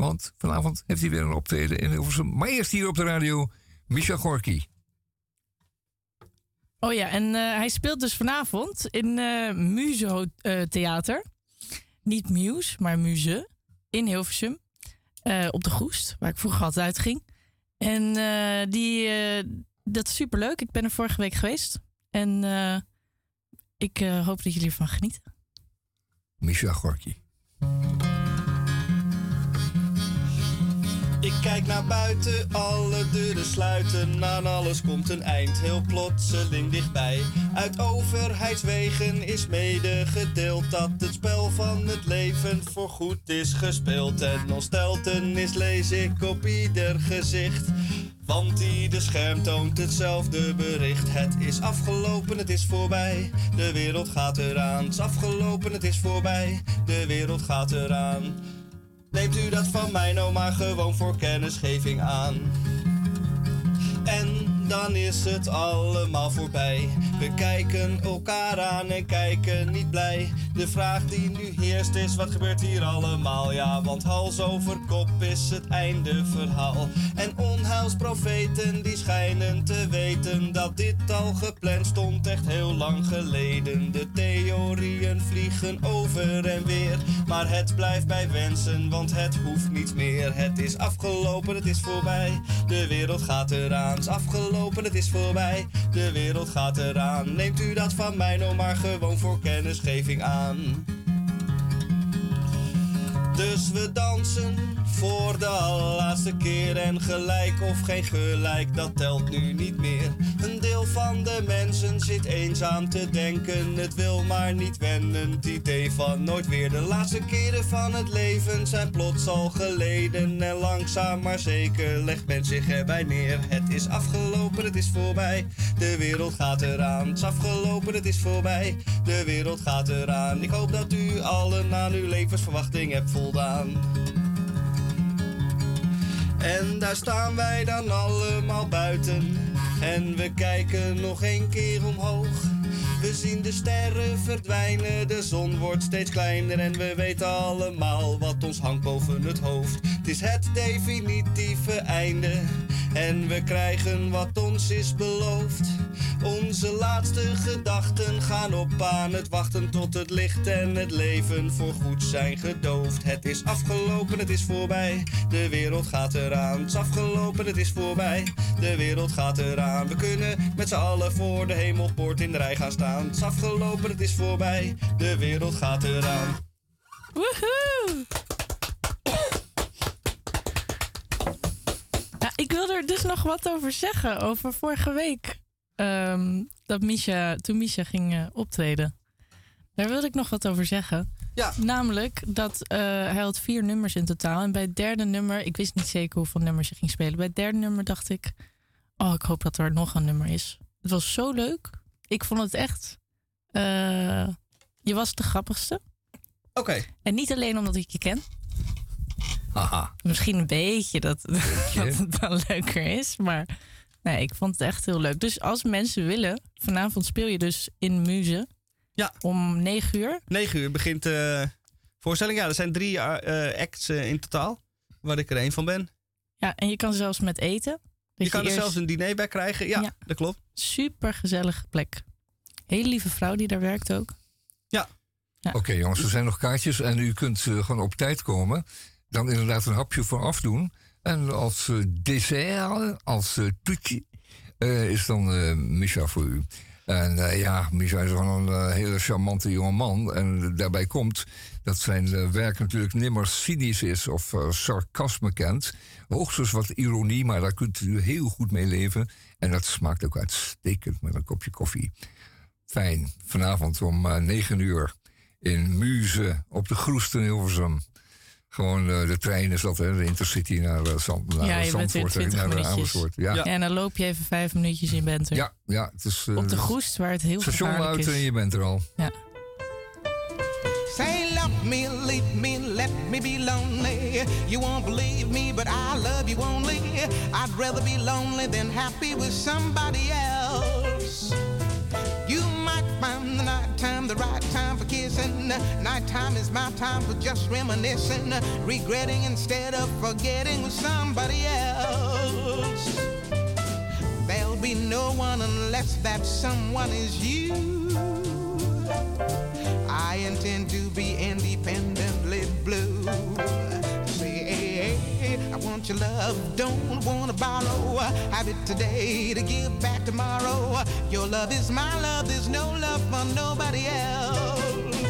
Want vanavond heeft hij weer een optreden in Hilversum. Maar eerst hier op de radio, Misha Gorky. Oh ja, en eh, hij speelt dus vanavond in Muze eh, Theater. Niet Muse, maar Muze. In Hilversum. Op de Goest, waar ik vroeger altijd uitging. En die, dat is superleuk. Ik ben er vorige week geweest. En ik hoop dat jullie ervan genieten. Misha Gorky. Ik kijk naar buiten, alle deuren sluiten. Aan alles komt een eind, heel plotseling dichtbij. Uit overheidswegen is medegedeeld dat het spel van het leven voorgoed is gespeeld. En ontsteltenis lees ik op ieder gezicht. Want ieder scherm toont hetzelfde bericht. Het is afgelopen, het is voorbij. De wereld gaat eraan. Het is afgelopen, het is voorbij. De wereld gaat eraan. Neemt u dat van mij nou maar gewoon voor kennisgeving aan. En dan is het allemaal voorbij. We kijken elkaar aan en kijken niet blij. De vraag die nu heerst is: wat gebeurt hier allemaal? Ja, want hals over kop is het einde verhaal. En onheilsprofeten die schijnen te weten dat dit al gepland stond, echt heel lang geleden. De theorieën vliegen over en weer. Maar het blijft bij wensen, want het hoeft niet meer. Het is afgelopen, het is voorbij. De wereld gaat eraan. Is afgelopen, het is voorbij. De wereld gaat eraan. Neemt u dat van mij nou maar gewoon voor kennisgeving aan. Dus we dansen voor de allerlaatste keer. En gelijk of geen gelijk, dat telt nu niet meer. Een deel van de mensen zit eenzaam te denken. Het wil maar niet wennen, het idee van nooit weer. De laatste keren van het leven zijn plots al geleden. En langzaam maar zeker legt men zich erbij neer. Het is afgelopen, het is voorbij. De wereld gaat eraan. Het is afgelopen, het is voorbij. De wereld gaat eraan. Ik hoop dat u allen aan uw levensverwachting hebt voldaan. En daar staan wij dan allemaal buiten. En we kijken nog een keer omhoog. We zien de sterren verdwijnen, de zon wordt steeds kleiner en we weten allemaal wat ons hangt boven het hoofd. Het is het definitieve einde en we krijgen wat ons is beloofd. Onze laatste gedachten gaan op aan het wachten tot het licht en het leven voorgoed zijn gedoofd. Het is afgelopen, het is voorbij, de wereld gaat eraan. Het is afgelopen, het is voorbij, de wereld gaat eraan. We kunnen met z'n allen voor de hemelpoort in de rij gaan staan. Het is afgelopen, het is voorbij, de wereld gaat eraan. Woehoe! Ik wil er dus nog wat over zeggen. Over vorige week. Ehm, dat Misha, toen Misha ging eh, optreden. Daar wilde ik nog wat over zeggen. Ja. Namelijk dat eh, hij had vier nummers in totaal. En bij het derde nummer, ik wist niet zeker hoeveel nummers je ging spelen. Bij het derde nummer dacht ik, oh, ik hoop dat er nog een nummer is. Het was zo leuk. Ik vond het echt. eh, je was de grappigste. Oké. En niet alleen omdat ik je ken. Haha. Misschien een beetje dat, dat het dan leuker is. Maar nee, ik vond het echt heel leuk. Dus als mensen willen, vanavond speel je dus in Muze. Ja. Om 9 uur. 9 uur begint de voorstelling. Ja, er zijn drie eh, acts eh, in totaal. Waar ik er één van ben. Ja, en je kan zelfs met eten. Je kan er eerst- zelfs een diner bij krijgen. Ja, Ja. dat klopt. Super gezellige plek. Hele lieve vrouw die daar werkt ook. Oké jongens, er zijn nog kaartjes en u kunt eh, gewoon op tijd komen. Dan inderdaad een hapje vooraf doen. En als eh, dessert, als eh toetje, eh, is dan Misha voor u. En ja, Misha is gewoon een hele charmante jonge man. En daarbij komt dat zijn werk natuurlijk nimmer cynisch is of sarcasme kent. Hoogstens wat ironie, maar daar kunt u heel goed mee leven. En dat smaakt ook uitstekend met een kopje koffie. Fijn, vanavond om eh 9 uur in Muze op de Groest in Hilversum. Gewoon eh, de trein is dat, hè, de Intercity naar, Zand, naar Ja, Zandvoort, en 20 naar eh, minuutjes. Amersfoort. Ja, ja. En dan loop je even vijf minuutjes in bent er. ja, het is eh, Op de Groest, waar het heel station gevaarlijk uit is. en je bent er al. Ja. Say love me, leave me, let me be lonely. You won't believe me, but I love you only. I'd rather be lonely than happy with somebody else. Find the night time the right time for kissing. Nighttime is my time for just reminiscing, regretting instead of forgetting with somebody else. There'll be no one unless that someone is you. I intend to be independently blue. Want your love, don't wanna borrow. Have it today to give back tomorrow. Your love is my love, there's no love for nobody else.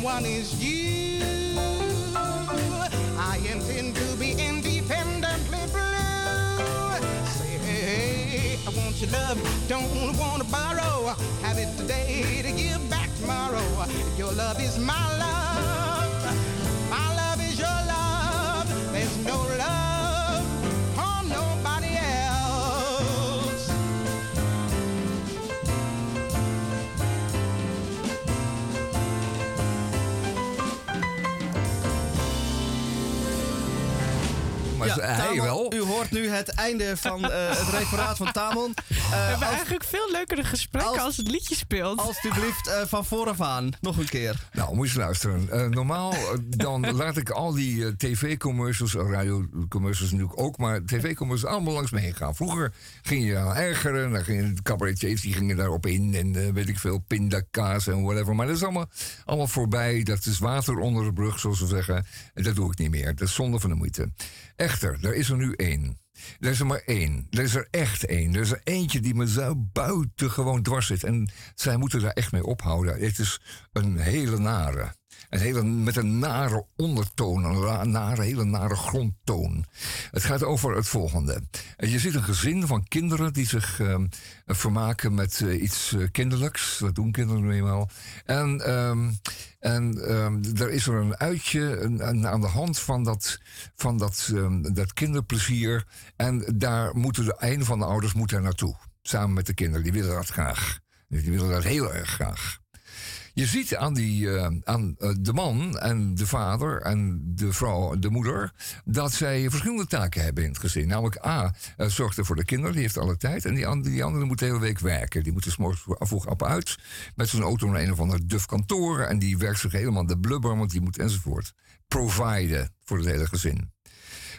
Someone is you. I intend to be independently blue. Say, hey, I want your love, don't wanna borrow. Have it today to give back tomorrow. Your love is my love. Maar Ja, hij Tamon, wel. U hoort nu het einde van eh, het referaat van Tamon. We Eh, hebben als- eigenlijk veel leukere gesprekken als- als, het liedje speelt. Alsjeblieft, eh, van vooraf aan. Nog een keer. Nou, moet je eens luisteren. Eh, normaal eh, dan laat ik al die eh, tv-commercials, eh, radio-commercials natuurlijk ook, maar tv-commercials allemaal langs me heen gaan. Vroeger ging je aan ergeren, dan gingen de cabaretiers die gingen daarop in en eh, weet ik veel, pindakaas en whatever. Maar dat is allemaal, allemaal voorbij. Dat is water onder de brug, zoals we zeggen. En dat doe ik niet meer. Dat is zonde van de moeite. Echter, er is er nu één. Er is er maar één. Er is er echt één. Er is er eentje die me zo buitengewoon dwars zit. En zij moeten daar echt mee ophouden. Het is een hele nare. Een hele, met een nare ondertoon, een nare, hele nare grondtoon. Het gaat over het volgende. Je ziet een gezin van kinderen die zich ehm, vermaken met eh, iets eh, kinderlijks. Dat doen kinderen nu eenmaal. En, ehm, en ehm, er is er een uitje een- aan de hand van dat, van dat, dat kinderplezier. En daar moeten de, een van de ouders moet naartoe. Samen met de kinderen. Die willen dat graag. Die willen dat heel erg graag. Je ziet aan, die, eh, aan eh, de man en de vader en de vrouw, de moeder, dat zij verschillende taken hebben in het gezin. Namelijk A, eh, zorgt er voor de kinderen, die heeft alle tijd. En die, andere die andere moet de hele week werken. Die moet er 's morgens vroeg op uit met zijn auto naar een of ander duf kantoor. En die werkt zich helemaal de blubber, want die moet enzovoort. Providen voor het hele gezin.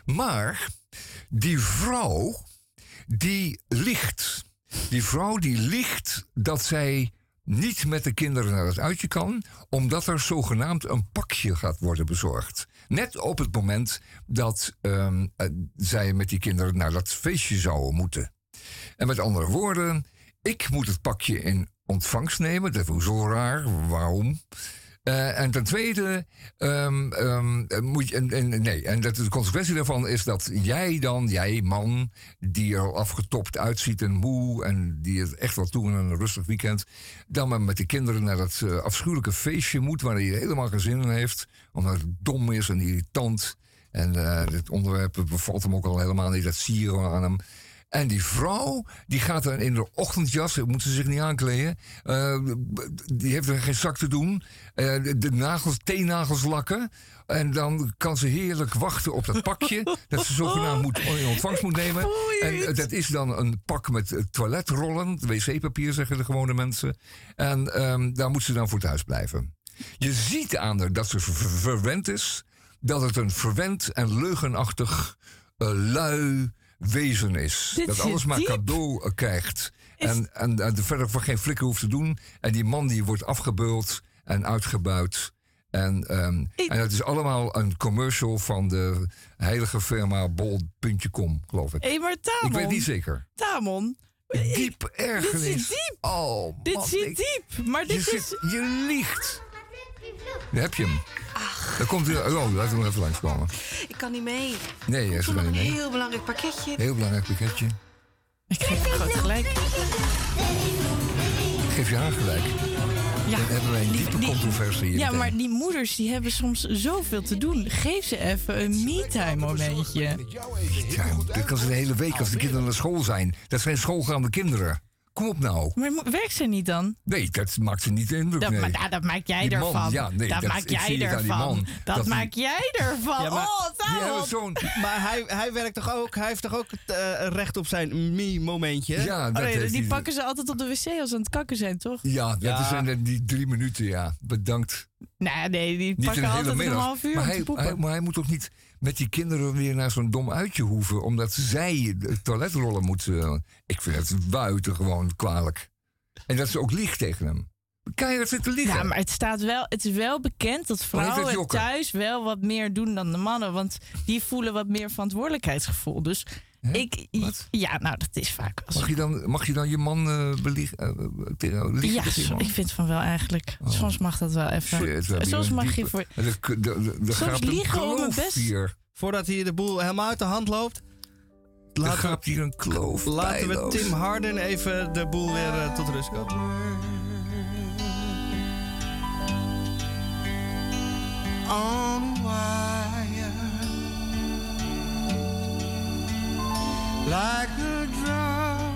Maar die vrouw, die ligt. Die vrouw die ligt dat zij niet met de kinderen naar het uitje kan, omdat er zogenaamd een pakje gaat worden bezorgd. Net op het moment dat ehm, eh, zij met die kinderen naar dat feestje zouden moeten. En met andere woorden, ik moet het pakje in ontvangst nemen. Dat is zo raar. Waarom? Eh, en ten tweede, ehm, ehm, eh, moet je, en, nee, en dat, de consequentie daarvan is dat jij dan, jij man, die er afgetopt uitziet en moe en die het echt wel toe in een rustig weekend, dan maar met de kinderen naar dat eh, afschuwelijke feestje moet waar hij helemaal geen zin in heeft, omdat het dom is en irritant. En eh dit onderwerp bevalt hem ook al helemaal niet, dat sieren aan hem. En die vrouw, die gaat dan in de ochtendjas, moet ze zich niet aankleden. eh, die heeft er geen zak te doen. eh, de, de nagels, teennagels lakken. En dan kan ze heerlijk wachten op dat pakje. dat ze zogenaamd moet, in ontvangst moet nemen. En eh, dat is dan een pak met eh, toiletrollen. Wc-papier zeggen de gewone mensen. En ehm, daar moet ze dan voor thuis blijven. Je ziet aan haar dat ze ver- ver- verwend is. Dat het een verwend en leugenachtig eh, lui wezen is. Dit dat alles maar diep. cadeau eh, krijgt. Is- En, en, en er verder van geen flikker hoeft te doen. En die man die wordt afgebeuld en uitgebuit. En, Ik- en dat is allemaal een commercial van de heilige firma bol.com, geloof ik. Hé, maar Tamon. Ik weet niet zeker. Tamon. Diep ergernis. Dit zit diep. Oh, Dit zit diep. Maar Je, dit is... zit, je liegt. Daar heb je hem. Daar komt hij. Oh, laten we nog even langskomen. Ik kan niet mee. Nee, hij is Ik er nog niet een mee. heel belangrijk pakketje. Heel belangrijk pakketje. Ik geef je groot gelijk. Geef je haar gelijk. Ja, Dan hebben wij een die- diepe die- controversie hier. Ja, meteen. maar die moeders die hebben soms zoveel te doen. Geef ze even een me-time momentje. Ja, dit kan ze de hele week als de kinderen naar school zijn. Dat zijn schoolgaande kinderen. Kom op nou. Maar werkt ze niet dan? Nee, dat maakt ze niet de indruk. Dat, nee. maar, dat maak jij Die man, ervan. ja, nee, dat dat- maak ik jij die ervan. man, dat, dat maak jij ervan. Ja, maar- oh, Die zo'n... Maar hij, hij werkt toch ook, hij heeft toch ook het eh, recht op zijn me-momentje? Ja, Oh, dat nee, heeft die hij- pakken ze altijd op de wc als ze aan het kakken zijn, toch? Ja, dat Ja. zijn die drie minuten, ja. Bedankt. Nou, nee, die Niet pakken altijd middag. een half uur maar, om hij, te poepen. hij- maar hij moet toch niet met die kinderen weer naar zo'n dom uitje hoeven... omdat zij de toiletrollen moeten... Ik vind het buitengewoon kwalijk. En dat ze ook liegt tegen hem. Keihard zitten liegen. Ja, maar het staat wel, het is wel bekend dat vrouwen thuis wel wat meer doen dan de mannen. Want die voelen wat meer verantwoordelijkheidsgevoel. Dus ik, Wat? ja, nou, dat is vaak wel zo. Mag je dan, mag je, dan je man eh beliegen? eh, Ja, so- ik vind van wel eigenlijk. Soms mag dat wel even. Shit, Soms mag je voor. Er, er, er, er Soms liegen om mijn best. hier. Voordat hier de boel helemaal uit de hand loopt, Er laten gaat hier een kloof. we, laten we. Tim Harden even de boel weer eh, tot rust komen. on like a drum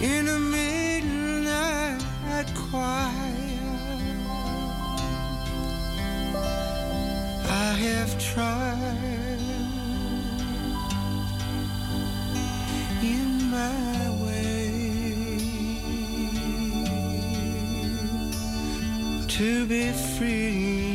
in a midnight choir. I have tried in my way to be free.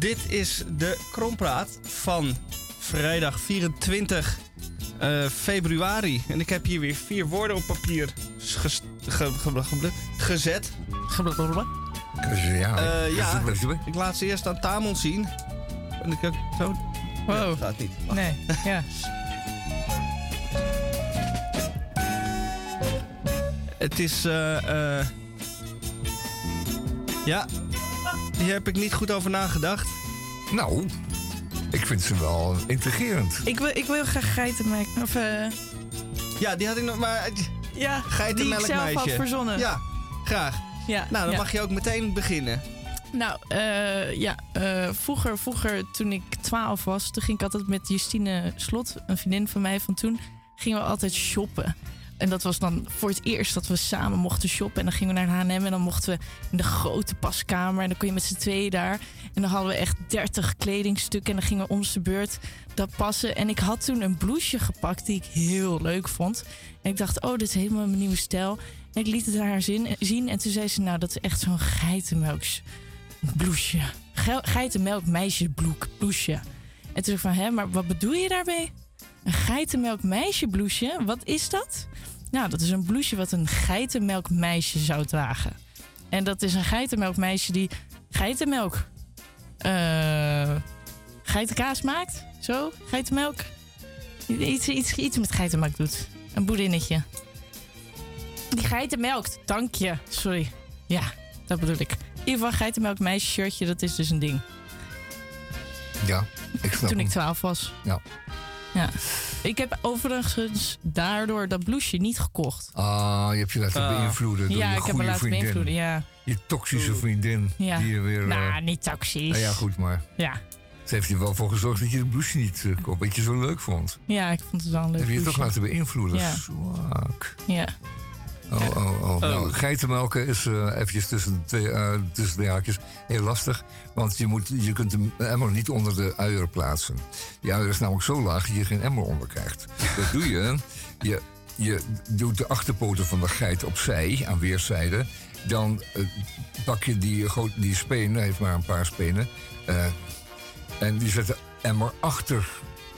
Dit is de Krompraat van vrijdag 24 eh, februari. En ik heb hier weer vier woorden op papier ges- ge- ge- ge- gezet. Ja, ja, ik laat ze eerst aan Tamon zien. En ik ook zo. Wow. Ja, gaat niet. Wacht. Nee, ja. Het is. eh, eh, ja, hier heb ik niet goed over nagedacht. Nou, ik vind ze wel intrigerend. Ik wil, ik wil graag geitenmelk. Of, eh Ja, die had ik nog maar. ja, die ik zelf had verzonnen. Ja, graag. ja Nou, dan ja. mag je ook meteen beginnen. Nou, eh, ja, eh, vroeger, vroeger toen ik 12 was, toen ging ik altijd met Justine Slot, een vriendin van mij van toen, gingen we altijd shoppen. En dat was dan voor het eerst dat we samen mochten shoppen. En dan gingen we naar H&M en dan mochten we in de grote paskamer. En dan kon je met z'n tweeën daar. En dan hadden we echt 30 kledingstukken. En dan gingen we om z'n beurt dat passen. En ik had toen een blouseje gepakt die ik heel leuk vond. En ik dacht, oh, dit is helemaal mijn nieuwe stijl. En ik liet het haar zien. En toen zei ze, nou, dat is echt zo'n geitenmelks blouseje. Ge- Geitenmelk meisjesbloek blouseje. En toen zei ik van, hè, maar wat bedoel je daarmee? Een geitenmelk meisje blouseje? Wat is dat? Nou, dat is een blouseje wat een geitenmelk meisje zou dragen. En dat is een geitenmelk meisje die geitenmelk... eh geitenkaas maakt. Zo, geitenmelk. Iets, iets, iets met geitenmelk doet. Een boerinnetje. Die geitenmelkt. Dank je. Sorry. Ja, dat bedoel ik. In ieder geval geitenmelk meisje shirtje, dat is dus een ding. Ja, ik snap Toen ik. 12 was. Ja. Ja. Ik heb overigens daardoor dat blouseje niet gekocht. Ah, je hebt je laten Ah. beïnvloeden door ja, je ik heb me goede laten vriendin. beïnvloeden. Ja. Je toxische vriendin. Ja. Die je weer... eh, Nou, niet toxisch. nou ja, goed, maar Ja. ze heeft er wel voor gezorgd dat je de blouse niet uh, kocht. Dat je zo leuk vond. ja, ik vond het wel een leuk Heb je je toch blouseje. laten beïnvloeden? Ja. Zwak. Ja. Oh, oh, oh. Nou, geitenmelken is eh eventjes tussen twee, eh, tussen de haakjes heel lastig. Want je, moet, je kunt de emmer niet onder de uier plaatsen. Die uier is namelijk zo laag dat je geen emmer onder krijgt. Dat doe je. Je, je doet de achterpoten van de geit opzij, aan weerszijden. Dan eh, pak je die, die spenen, hij heeft maar een paar spenen. en die zet de emmer achter,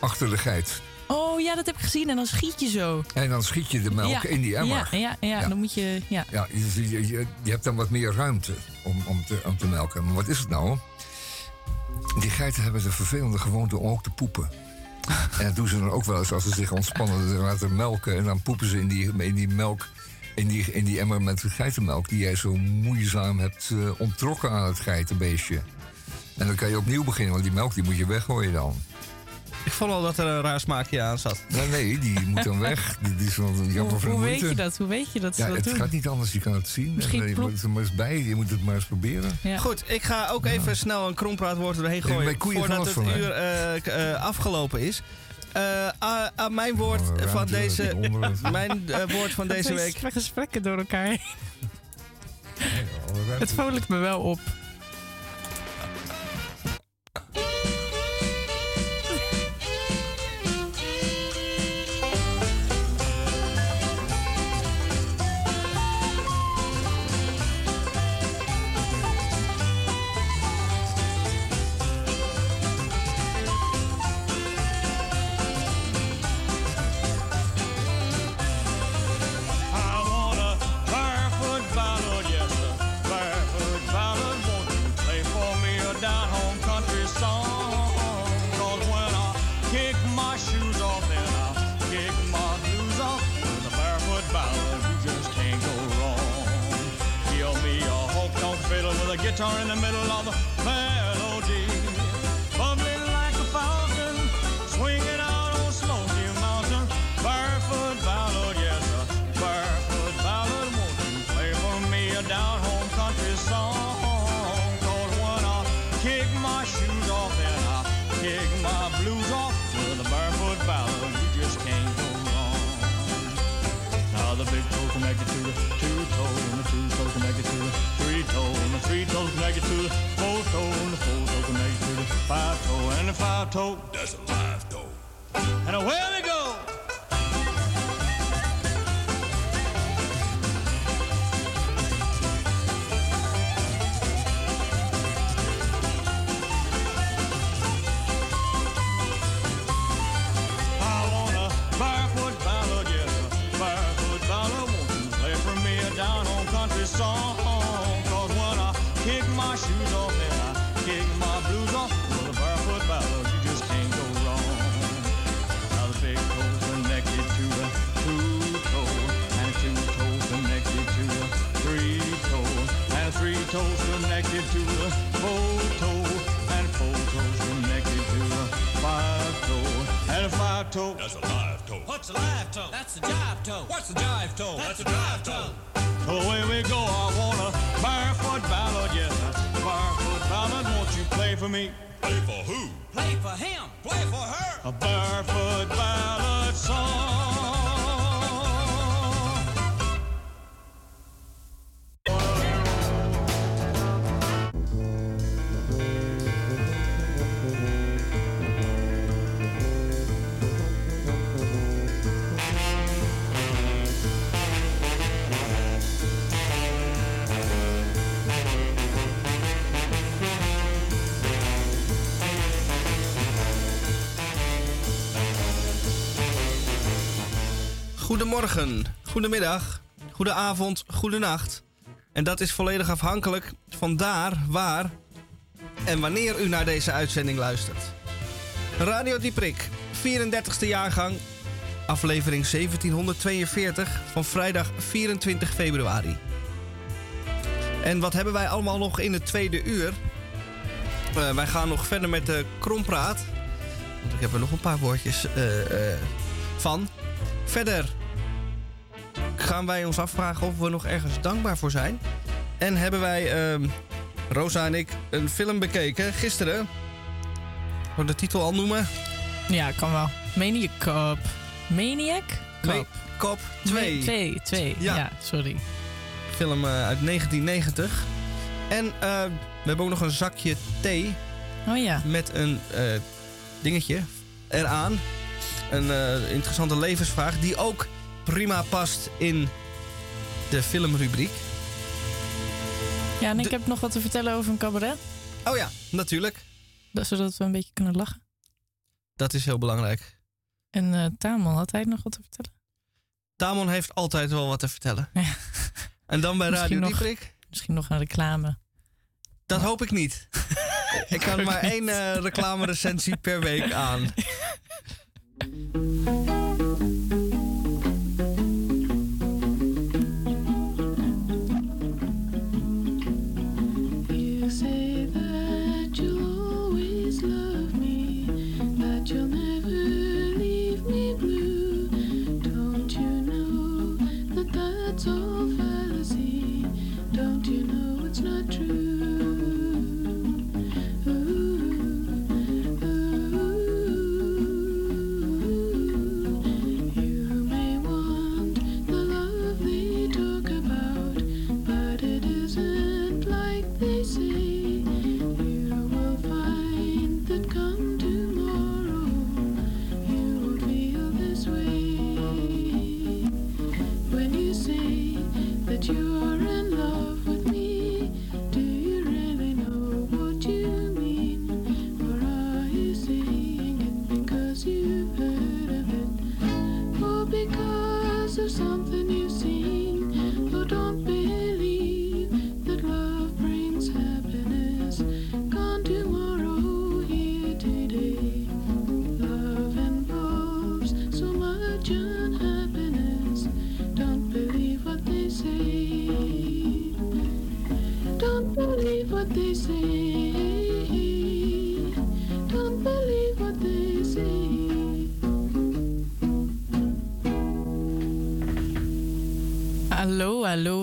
achter de geit. Oh ja, dat heb ik gezien. En dan schiet je zo. En dan schiet je de melk ja. in die emmer. Ja, ja, ja, Ja. dan moet je... Ja. Ja, je, je, hebt dan wat meer ruimte om, om, te, om te melken. Maar wat is het nou? Die geiten hebben de vervelende gewoonte om ook te poepen. En dat doen ze dan ook wel eens als ze zich ontspannen. Ze laten melken en dan poepen ze in die, in die melk... In die, in die emmer met geitenmelk die jij zo moeizaam hebt eh, onttrokken aan het geitenbeestje. En dan kan je opnieuw beginnen, want die melk die moet je weggooien dan. Ik vond al dat er een raar smaakje aan zat. Nee, nee, die moet dan weg. Die, die is wel jammer Hoe, voor hoe weet moeite. je dat? Hoe weet je dat ze Ja, dat het doen? gaat niet anders. Je kan het zien. Misschien En, je moet het er maar eens bij. Je moet het maar eens proberen. Ja. Goed, ik ga ook even snel een krompraatwoord erheen gooien. voordat van het van, uur eh, eh, afgelopen is. Ah, mijn woord Oh, van deze, mijn woord van deze week. Gesprekken door elkaar. Het vrolijkt me wel op. Goedemorgen, goedemiddag, goedenavond, goedenacht. En dat is volledig afhankelijk van daar, waar en wanneer u naar deze uitzending luistert. Radio Dieprik, 34e jaargang, aflevering 1742 van vrijdag 24 februari. En wat hebben wij allemaal nog in het tweede uur? Eh, wij gaan nog verder met de krompraat. Want ik heb er nog een paar woordjes eh, eh, van. Verder gaan wij ons afvragen of we nog ergens dankbaar voor zijn. En hebben wij, ehm, Rosa en ik, een film bekeken gisteren. Wil de titel al noemen? Ja, kan wel. Maniac Cop. Maniac? Cop 2. 2, 2. Ja. Ja. sorry. Film eh, uit 1990. En eh, we hebben ook nog een zakje thee Oh ja. met een eh, dingetje eraan. Een interessante levensvraag die ook prima past in de filmrubriek. Ja, en ik heb nog wat te vertellen over een cabaret. Oh ja, natuurlijk. Dat, zodat we een beetje kunnen lachen. Dat is heel belangrijk. En eh Tamon, had hij nog wat te vertellen? Tamon heeft altijd wel wat te vertellen. En dan bij Radio nog- Dieprik? Misschien nog een reclame. Dat hoop ik niet. ik kan maar één eh reclame-recensie per week aan.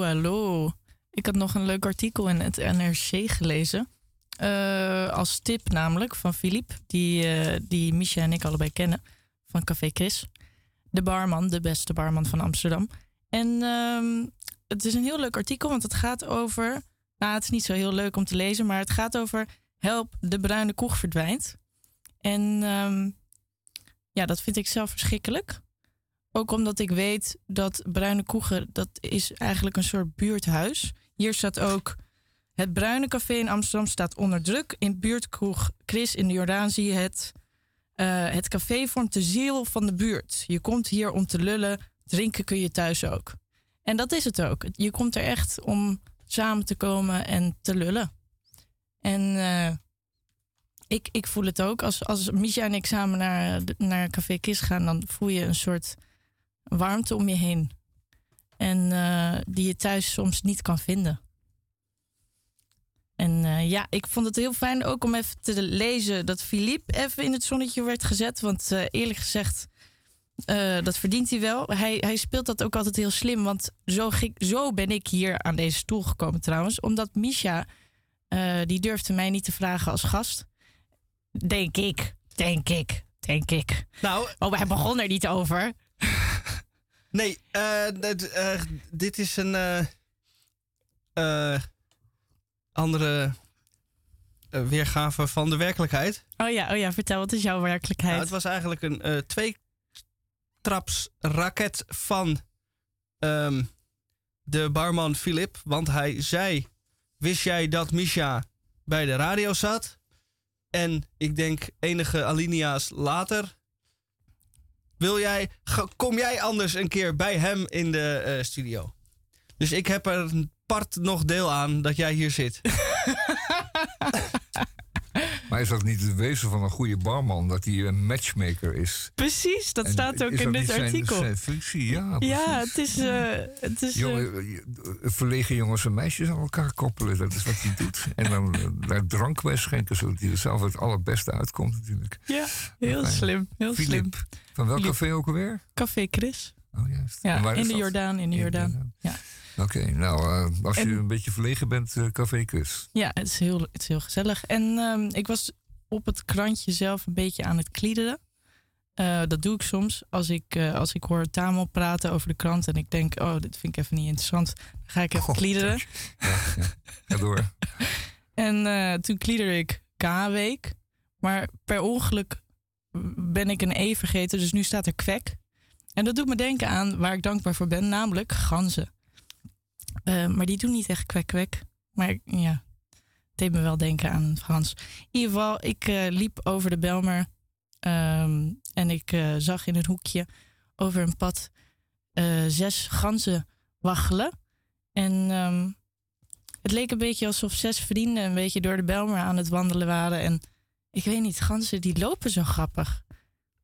Hallo. Ik had nog een leuk artikel in het NRC gelezen. Eh, als tip namelijk van Philippe, die, eh, die Misha en ik allebei kennen. Van Café Chris. De barman, de beste barman van Amsterdam. En ehm, het is een heel leuk artikel, want het gaat over... Nou, het is niet zo heel leuk om te lezen, maar het gaat over... Help, de bruine koeg verdwijnt. En ehm, ja, dat vind ik zelf verschrikkelijk. Ook omdat ik weet dat Bruine Koegen, dat is eigenlijk een soort buurthuis. Hier staat ook het Bruine Café in Amsterdam staat onder druk. In buurtkroeg Chris in de Jordaan zie je het. Eh, het café vormt de ziel van de buurt. Je komt hier om te lullen, drinken kun je thuis ook. En dat is het ook. Je komt er echt om samen te komen en te lullen. En eh, ik, ik voel het ook. Als, als Misha en ik samen naar, naar Café Kis gaan, dan voel je een soort warmte om je heen. En eh, die je thuis soms niet kan vinden. En eh, ja, ik vond het heel fijn ook om even te lezen dat Philippe even in het zonnetje werd gezet. Want eh, eerlijk gezegd, dat verdient hij wel. Hij, hij speelt dat ook altijd heel slim. Want zo, ging, zo ben ik hier aan deze stoel gekomen trouwens. Omdat Misha, die durfde mij niet te vragen als gast. Denk ik, denk ik, denk ik. Nou, oh, hij begon er niet over. Nee, eh, eh, dit is een eh, andere weergave van de werkelijkheid. Oh ja, oh ja, vertel, wat is jouw werkelijkheid? Nou, het was eigenlijk een eh twee-traps raket van ehm, de barman Philip. Want hij zei: Wist jij dat Misha bij de radio zat? En ik denk enige alinea's later. Wil jij, kom jij anders een keer bij hem in de eh, studio? Dus ik heb er een part nog deel aan dat jij hier zit. Maar is dat niet het wezen van een goede barman, dat hij een matchmaker is? Precies, dat En staat ook in dit niet zijn- artikel. Zijn functie, ja. ja, het is. eh, het is eh, Jongen, je- verlegen jongens en meisjes aan elkaar koppelen, dat is wat hij doet. En dan eh, daar drank bij schenken, zodat hij er zelf het allerbeste uitkomt natuurlijk. ja, heel Fijn. slim. Heel slim. Van welk Philip. café ook alweer? Café Chris. Oh, juist. Ja, waar is in de? Jordaan, in de Jordaan. Ja. Oké, nou, eh, als je En- een beetje verlegen bent, eh, Café Kus. Ja, het is heel, het is heel gezellig. En ehm, ik was op het krantje zelf een beetje aan het kliederen. Eh, dat doe ik soms als ik, als ik hoor Tamel praten over de krant en ik denk, oh, dit vind ik even niet interessant. Dan ga ik even kliederen. Ga door. En toen kliederde ik K-week. Maar per ongeluk ben ik een E vergeten, dus nu staat er kwek. En dat doet me denken aan waar ik dankbaar voor ben, namelijk ganzen. Eh, maar die doen niet echt kwek kwek. Maar ja, het deed me wel denken aan gans. In ieder geval, ik eh, liep over de Belmer. ehm, en ik eh, zag in een hoekje over een pad zes ganzen waggelen. En ehm, het leek een beetje alsof zes vrienden een beetje door de Belmer aan het wandelen waren. En ik weet niet, ganzen die lopen zo grappig.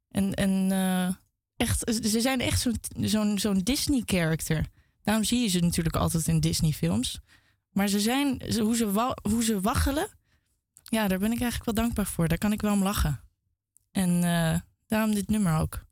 En, en echt, ze zijn echt zo'n zo'n zo'n Disney-character. Daarom zie je ze natuurlijk altijd in Disney-films. Maar ze zijn, hoe, ze hoe ze waggelen, ja, daar ben ik eigenlijk wel dankbaar voor. Daar kan ik wel om lachen. En eh, daarom dit nummer ook.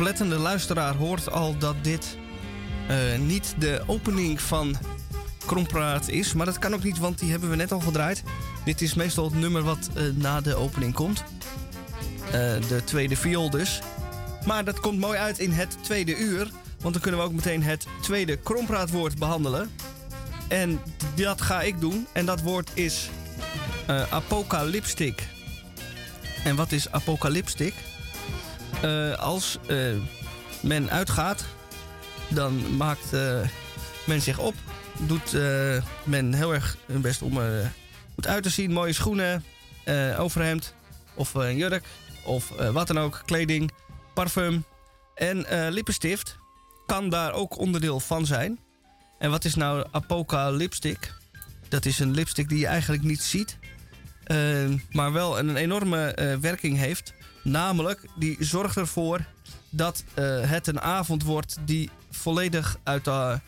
Oplettende luisteraar hoort al dat dit eh, niet de opening van Krompraat is. Maar dat kan ook niet, want die hebben we net al gedraaid. Dit is meestal het nummer wat eh, na de opening komt. Eh, de tweede viool dus. Maar dat komt mooi uit in het tweede uur. Want dan kunnen we ook meteen het tweede krompraatwoord behandelen. En dat ga ik doen. En dat woord is eh apocalypstic. En wat is apocalypstic? Eh, als eh, men uitgaat, dan maakt eh, men zich op. Doet men heel erg hun best om goed uit te zien. Mooie schoenen, overhemd of een jurk of wat dan ook. Kleding, parfum en lippenstift kan daar ook onderdeel van zijn. En wat is nou Apoca lipstick? Dat is een lipstick die je eigenlijk niet ziet, maar wel een enorme werking heeft. Namelijk, die zorgt ervoor dat eh, het een avond wordt die volledig uit de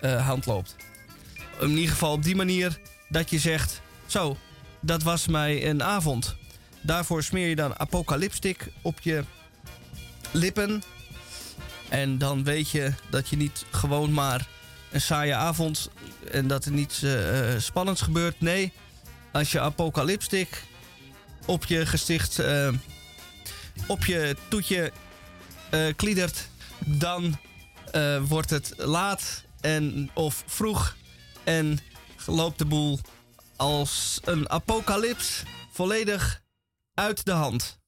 eh, hand loopt. In ieder geval op die manier dat je zegt: Zo, dat was mij een avond. Daarvoor smeer je dan apocalypstic op je lippen. En dan weet je dat je niet gewoon maar een saaie avond en dat er niets eh, spannends gebeurt. Nee, als je apocalypstic op je gesticht, op je toetje eh kliedert, dan eh, wordt het laat en of vroeg en loopt de boel als een apocalyps volledig uit de hand.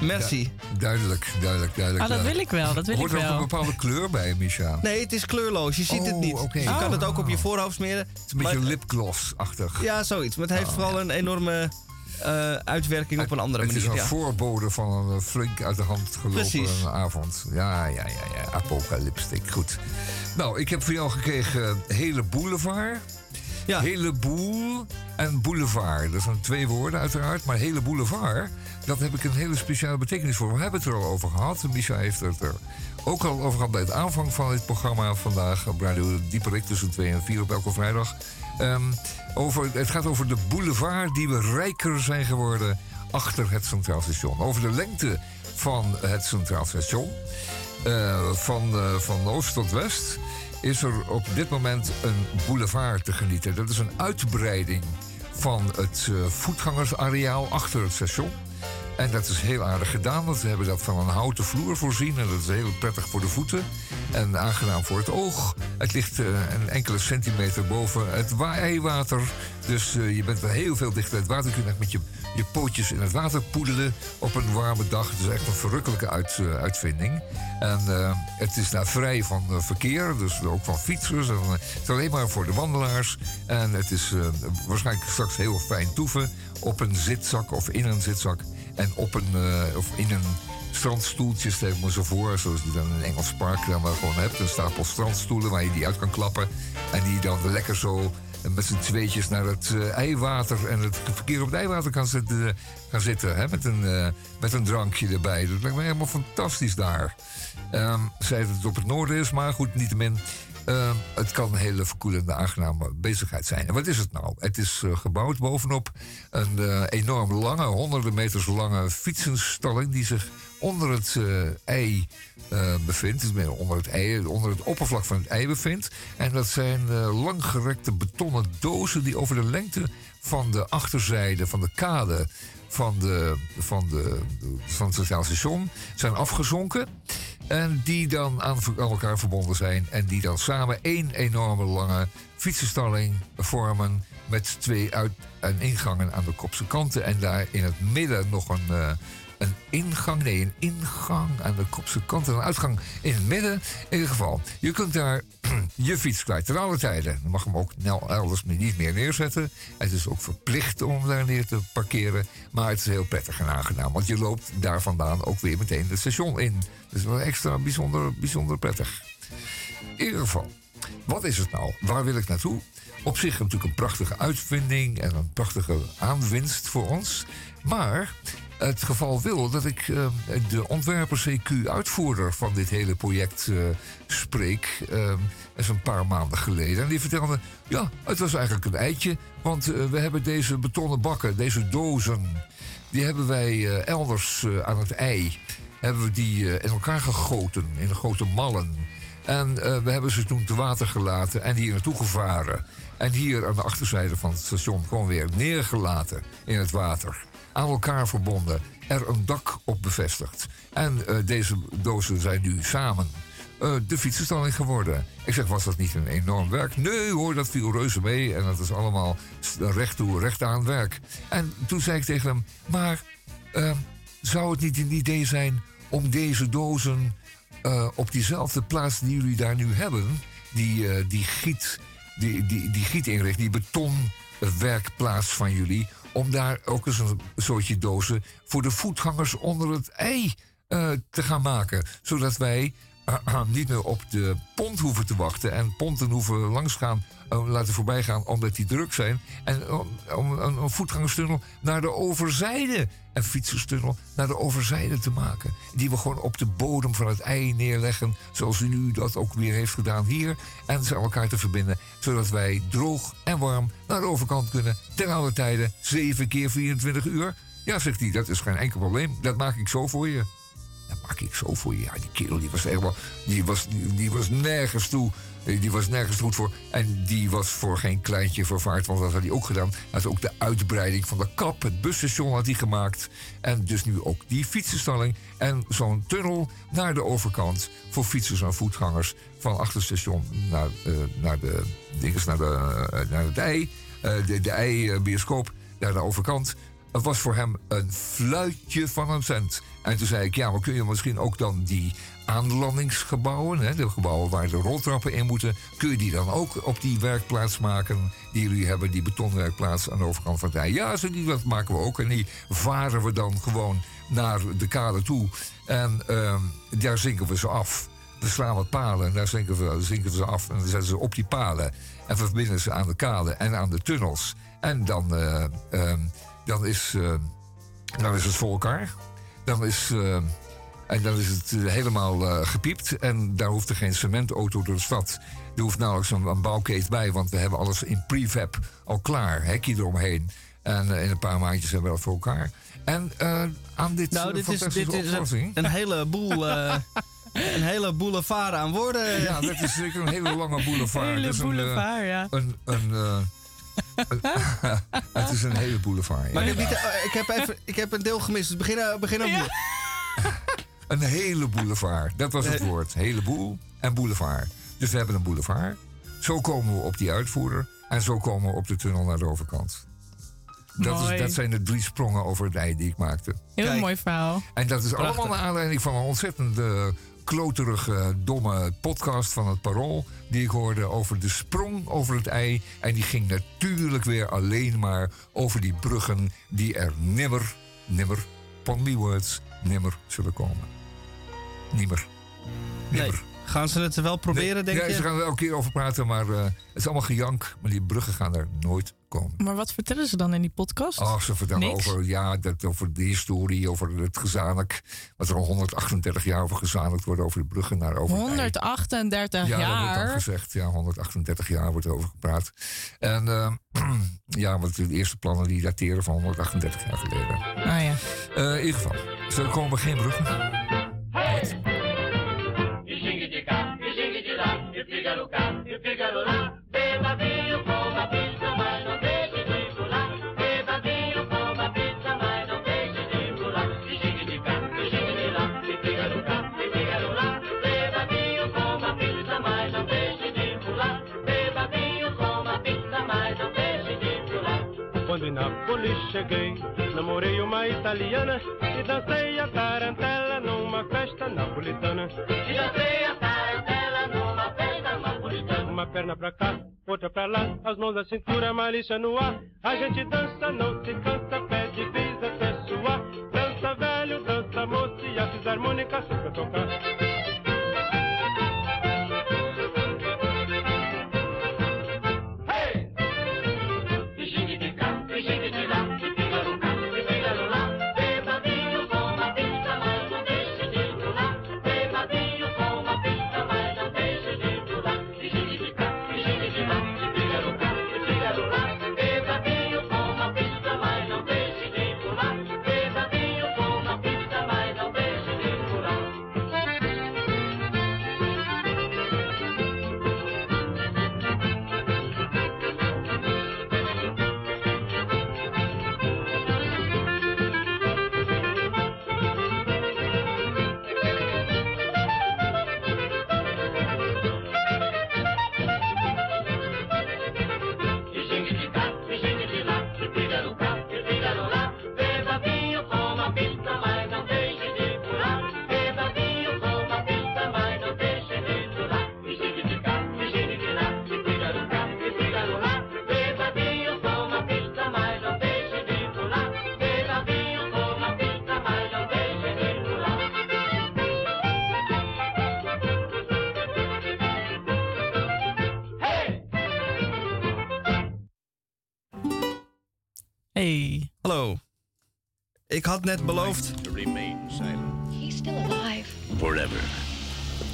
Merci. Ja, duidelijk, duidelijk, duidelijk. Ah, dat wil ik wel, dat wil Hoort ik er ook wel. een bepaalde kleur bij, Misha? Nee, het is kleurloos. Je ziet het Oh, niet. oké. Je kan het ook op je voorhoofd smeren. Het is een beetje lipgloss-achtig. Ja, zoiets. Maar het heeft Oh, vooral een enorme eh, uitwerking op een andere Het is manier. een ja. voorbode van een eh, flink uit de hand gelopen Precies. avond. Ja, ja, ja, ja. Apocalypstic. Goed. Nou, ik heb voor jou gekregen Hele Boulevard. Ja. Hele boel en boulevard. Dat zijn twee woorden uiteraard. Maar hele boulevard, dat heb ik een hele speciale betekenis voor. We hebben het er al over gehad. Misha heeft het er ook al over gehad bij het aanvang van dit programma vandaag. Op Radio Dieperik tussen 2 en 4 op elke vrijdag. Ehm, over, het gaat over de boulevard die we rijker zijn geworden achter het Centraal Station. Over de lengte van het Centraal Station. Eh, van, eh, van oost tot west is er op dit moment een boulevard te genieten. Dat is een uitbreiding van het eh, voetgangersareaal achter het station. En dat is heel aardig gedaan, we hebben dat van een houten vloer voorzien. En dat is heel prettig voor de voeten en aangenaam voor het oog. Het ligt eh, een enkele centimeter boven het waaiwater. Dus eh, je bent heel veel dichter bij het water. Je kunt echt met je, je pootjes in het water poedelen op een warme dag. Het is echt een verrukkelijke uit, eh, uitvinding. En het is daar vrij van verkeer, dus ook van fietsers. Het is alleen maar voor de wandelaars. En het is waarschijnlijk straks heel fijn toeven op een zitzak of in een zitzak. En op een, eh, of in een strandstoeltje, stel ik zo voor, zoals je dan in een Engels park dan wel gewoon hebt. Een stapel strandstoelen waar je die uit kan klappen. En die dan lekker zo met z'n tweetjes naar het eh, eiwater en het verkeer op het eiwater kan zitten. Gaan zitten hè, met, een, eh, met een drankje erbij. Dat lijkt me helemaal fantastisch daar. Ehm zij dat het op het noorden is, maar goed, niettemin. Ehm het kan een hele verkoelende, aangename bezigheid zijn. En wat is het nou? Het is eh, gebouwd bovenop een eh, enorm lange, honderden meters lange fietsenstalling... die zich onder het eh, ei bevindt. Onder het, ei, onder het oppervlak van het ei bevindt. En dat zijn langgerekte betonnen dozen... die over de lengte van de achterzijde van de kade van, de, van, de, van het Station zijn afgezonken. En die dan aan, elkaar verbonden zijn. En die dan samen één enorme lange fietsenstalling vormen. Met twee uit- en ingangen aan de kopse kanten. En daar in het midden nog een, eh, een ingang. Nee, een ingang aan de kopse kant. En een uitgang in het midden. In ieder geval, je kunt daar je fiets kwijt. Ten alle tijden. Je mag hem ook elders niet meer neerzetten. Het is ook verplicht om daar neer te parkeren. Maar het is heel prettig en aangenaam. Want je loopt daar vandaan ook weer meteen het station in. Dus wel extra bijzonder, bijzonder prettig. In ieder geval, wat is het nou? Waar wil ik naartoe? Op zich natuurlijk een prachtige uitvinding en een prachtige aanwinst voor ons. Maar het geval wil dat ik eh, de ontwerper CQ-uitvoerder van dit hele project eh, spreek. eh, is een paar maanden geleden. En die vertelde, ja, het was eigenlijk een eitje. Want eh, we hebben deze betonnen bakken, deze dozen... die hebben wij eh, elders eh, aan het ei hebben we die eh, in elkaar gegoten, in grote mallen. En eh, we hebben ze toen te water gelaten en hier naartoe gevaren. En hier aan de achterzijde van het station gewoon weer neergelaten in het water. Aan elkaar verbonden, er een dak op bevestigd. En eh, deze dozen zijn nu samen eh, de fietsenstalling geworden. Ik zeg, was dat niet een enorm werk? Nee hoor, dat viel reuze mee en dat is allemaal recht toe, recht aan werk. En toen zei ik tegen hem, maar eh, zou het niet een idee zijn om deze dozen eh, op diezelfde plaats die jullie daar nu hebben, die, die giet, die, die, die die betonwerkplaats van jullie, om daar ook eens een soortje dozen voor de voetgangers onder het ei eh, te gaan maken. Zodat wij eh, niet meer op de pont hoeven te wachten en ponten hoeven langs gaan, eh, laten voorbij gaan omdat die druk zijn. En om, een voetgangerstunnel naar de overzijde, een fietserstunnel naar de overzijde te maken. Die we gewoon op de bodem van het ei neerleggen, zoals u nu dat ook weer heeft gedaan hier. En ze aan elkaar te verbinden, zodat wij droog en warm naar de overkant kunnen. Ten alle tijden, 7 keer 24 uur. Ja, zegt hij, dat is geen enkel probleem. Dat maak ik zo voor je. Dat maak ik zo voor je. Ja, die kerel die was wel. Die was, die was nergens toe. Eh, Die was nergens goed voor. En die was voor geen kleintje vervaard. Want dat had hij ook gedaan. Hij had ook de uitbreiding van de kap. Het busstation had hij gemaakt. En dus nu ook die fietsenstalling. En zo'n tunnel naar de overkant. Voor fietsers en voetgangers. Van achter station naar, eh, naar, de, dinges, naar, de, eh, naar het ei. de de ei-bioscoop. Naar de overkant. Het was voor hem een fluitje van een cent. En toen zei ik, ja, maar kun je misschien ook dan die aanlandingsgebouwen, hè, de gebouwen waar de roltrappen in moeten, kun je die dan ook op die werkplaats maken die jullie hebben, die betonwerkplaats aan de overkant van het? Ja, zo die, dat maken we ook. En die varen we dan gewoon naar de kade toe. En ehm, daar zinken we ze af. We slaan wat palen en daar zinken we, zinken ze af. En dan zetten ze op die palen. En verbinden ze aan de kade en aan de tunnels. En dan, eh, ehm, dan, is, eh, dan is het voor elkaar. Dan is, eh, en dan is het eh, helemaal gepiept. En daar hoeft er geen cementauto door de stad. Er hoeft nauwelijks een, een bouwkeet bij. Want we hebben alles in prefab al klaar. Hekje eromheen. En in een paar maandjes hebben we dat voor elkaar. En aan dit, Nou, dit is, dit is een, een heleboel. een hele boulevard aan woorden. Ja, dat is zeker een hele lange boulevard. Hele Het is een, boulevard, ja. Een, een, een- het is een hele boulevard. Maar ja. niet, eh, ik, heb even, ik heb een deel gemist, dus begin, begin opnieuw. Een hele boulevard. Dat was het Eh. woord. Heleboel en boulevard. Dus we hebben een boulevard. Zo komen we op die uitvoerder. En zo komen we op de tunnel naar de overkant. Dat, is, dat zijn de drie sprongen over het ei die ik maakte. Heel mooi verhaal. En dat is Prachtig. allemaal naar aanleiding van een ontzettend eh, kloterige, domme podcast van het Parool. Die ik hoorde over de sprong over het ei. En die ging natuurlijk weer alleen maar over die bruggen die er nimmer, nimmer, pon me words, nimmer zullen komen. Nimmer. Nee. Gaan ze het wel proberen, Nee, denk ja, je? ze gaan er wel een keer over praten, maar eh, het is allemaal gejank. Maar die bruggen gaan er nooit komen. Maar wat vertellen ze dan in die podcast? Oh, ze vertellen Niks? over, ja, dat, over de historie, over het gezamenlijk. Wat er al 138 jaar over gezamenlijk wordt over de bruggen naar over het ei. 138 Ja, dat wordt dan jaar. gezegd. Ja, 138 jaar wordt er over gepraat. En eh, ja, want de eerste plannen die dateren van 138 jaar geleden. Ah ja. Eh, in ieder geval, zo komen geen bruggen. Nápoles cheguei, namorei uma italiana e dancei a tarantela numa festa napolitana. E dancei a tarantela numa festa napolitana. Uma perna pra cá, outra pra lá, as mãos na cintura, malícia no ar. A gente dança, não se cansa, pede bis até suar. Dança velho, dança moço e a fisarmônica sempre a tocar. Ik had net beloofd. To remain silent. He's still alive. Forever.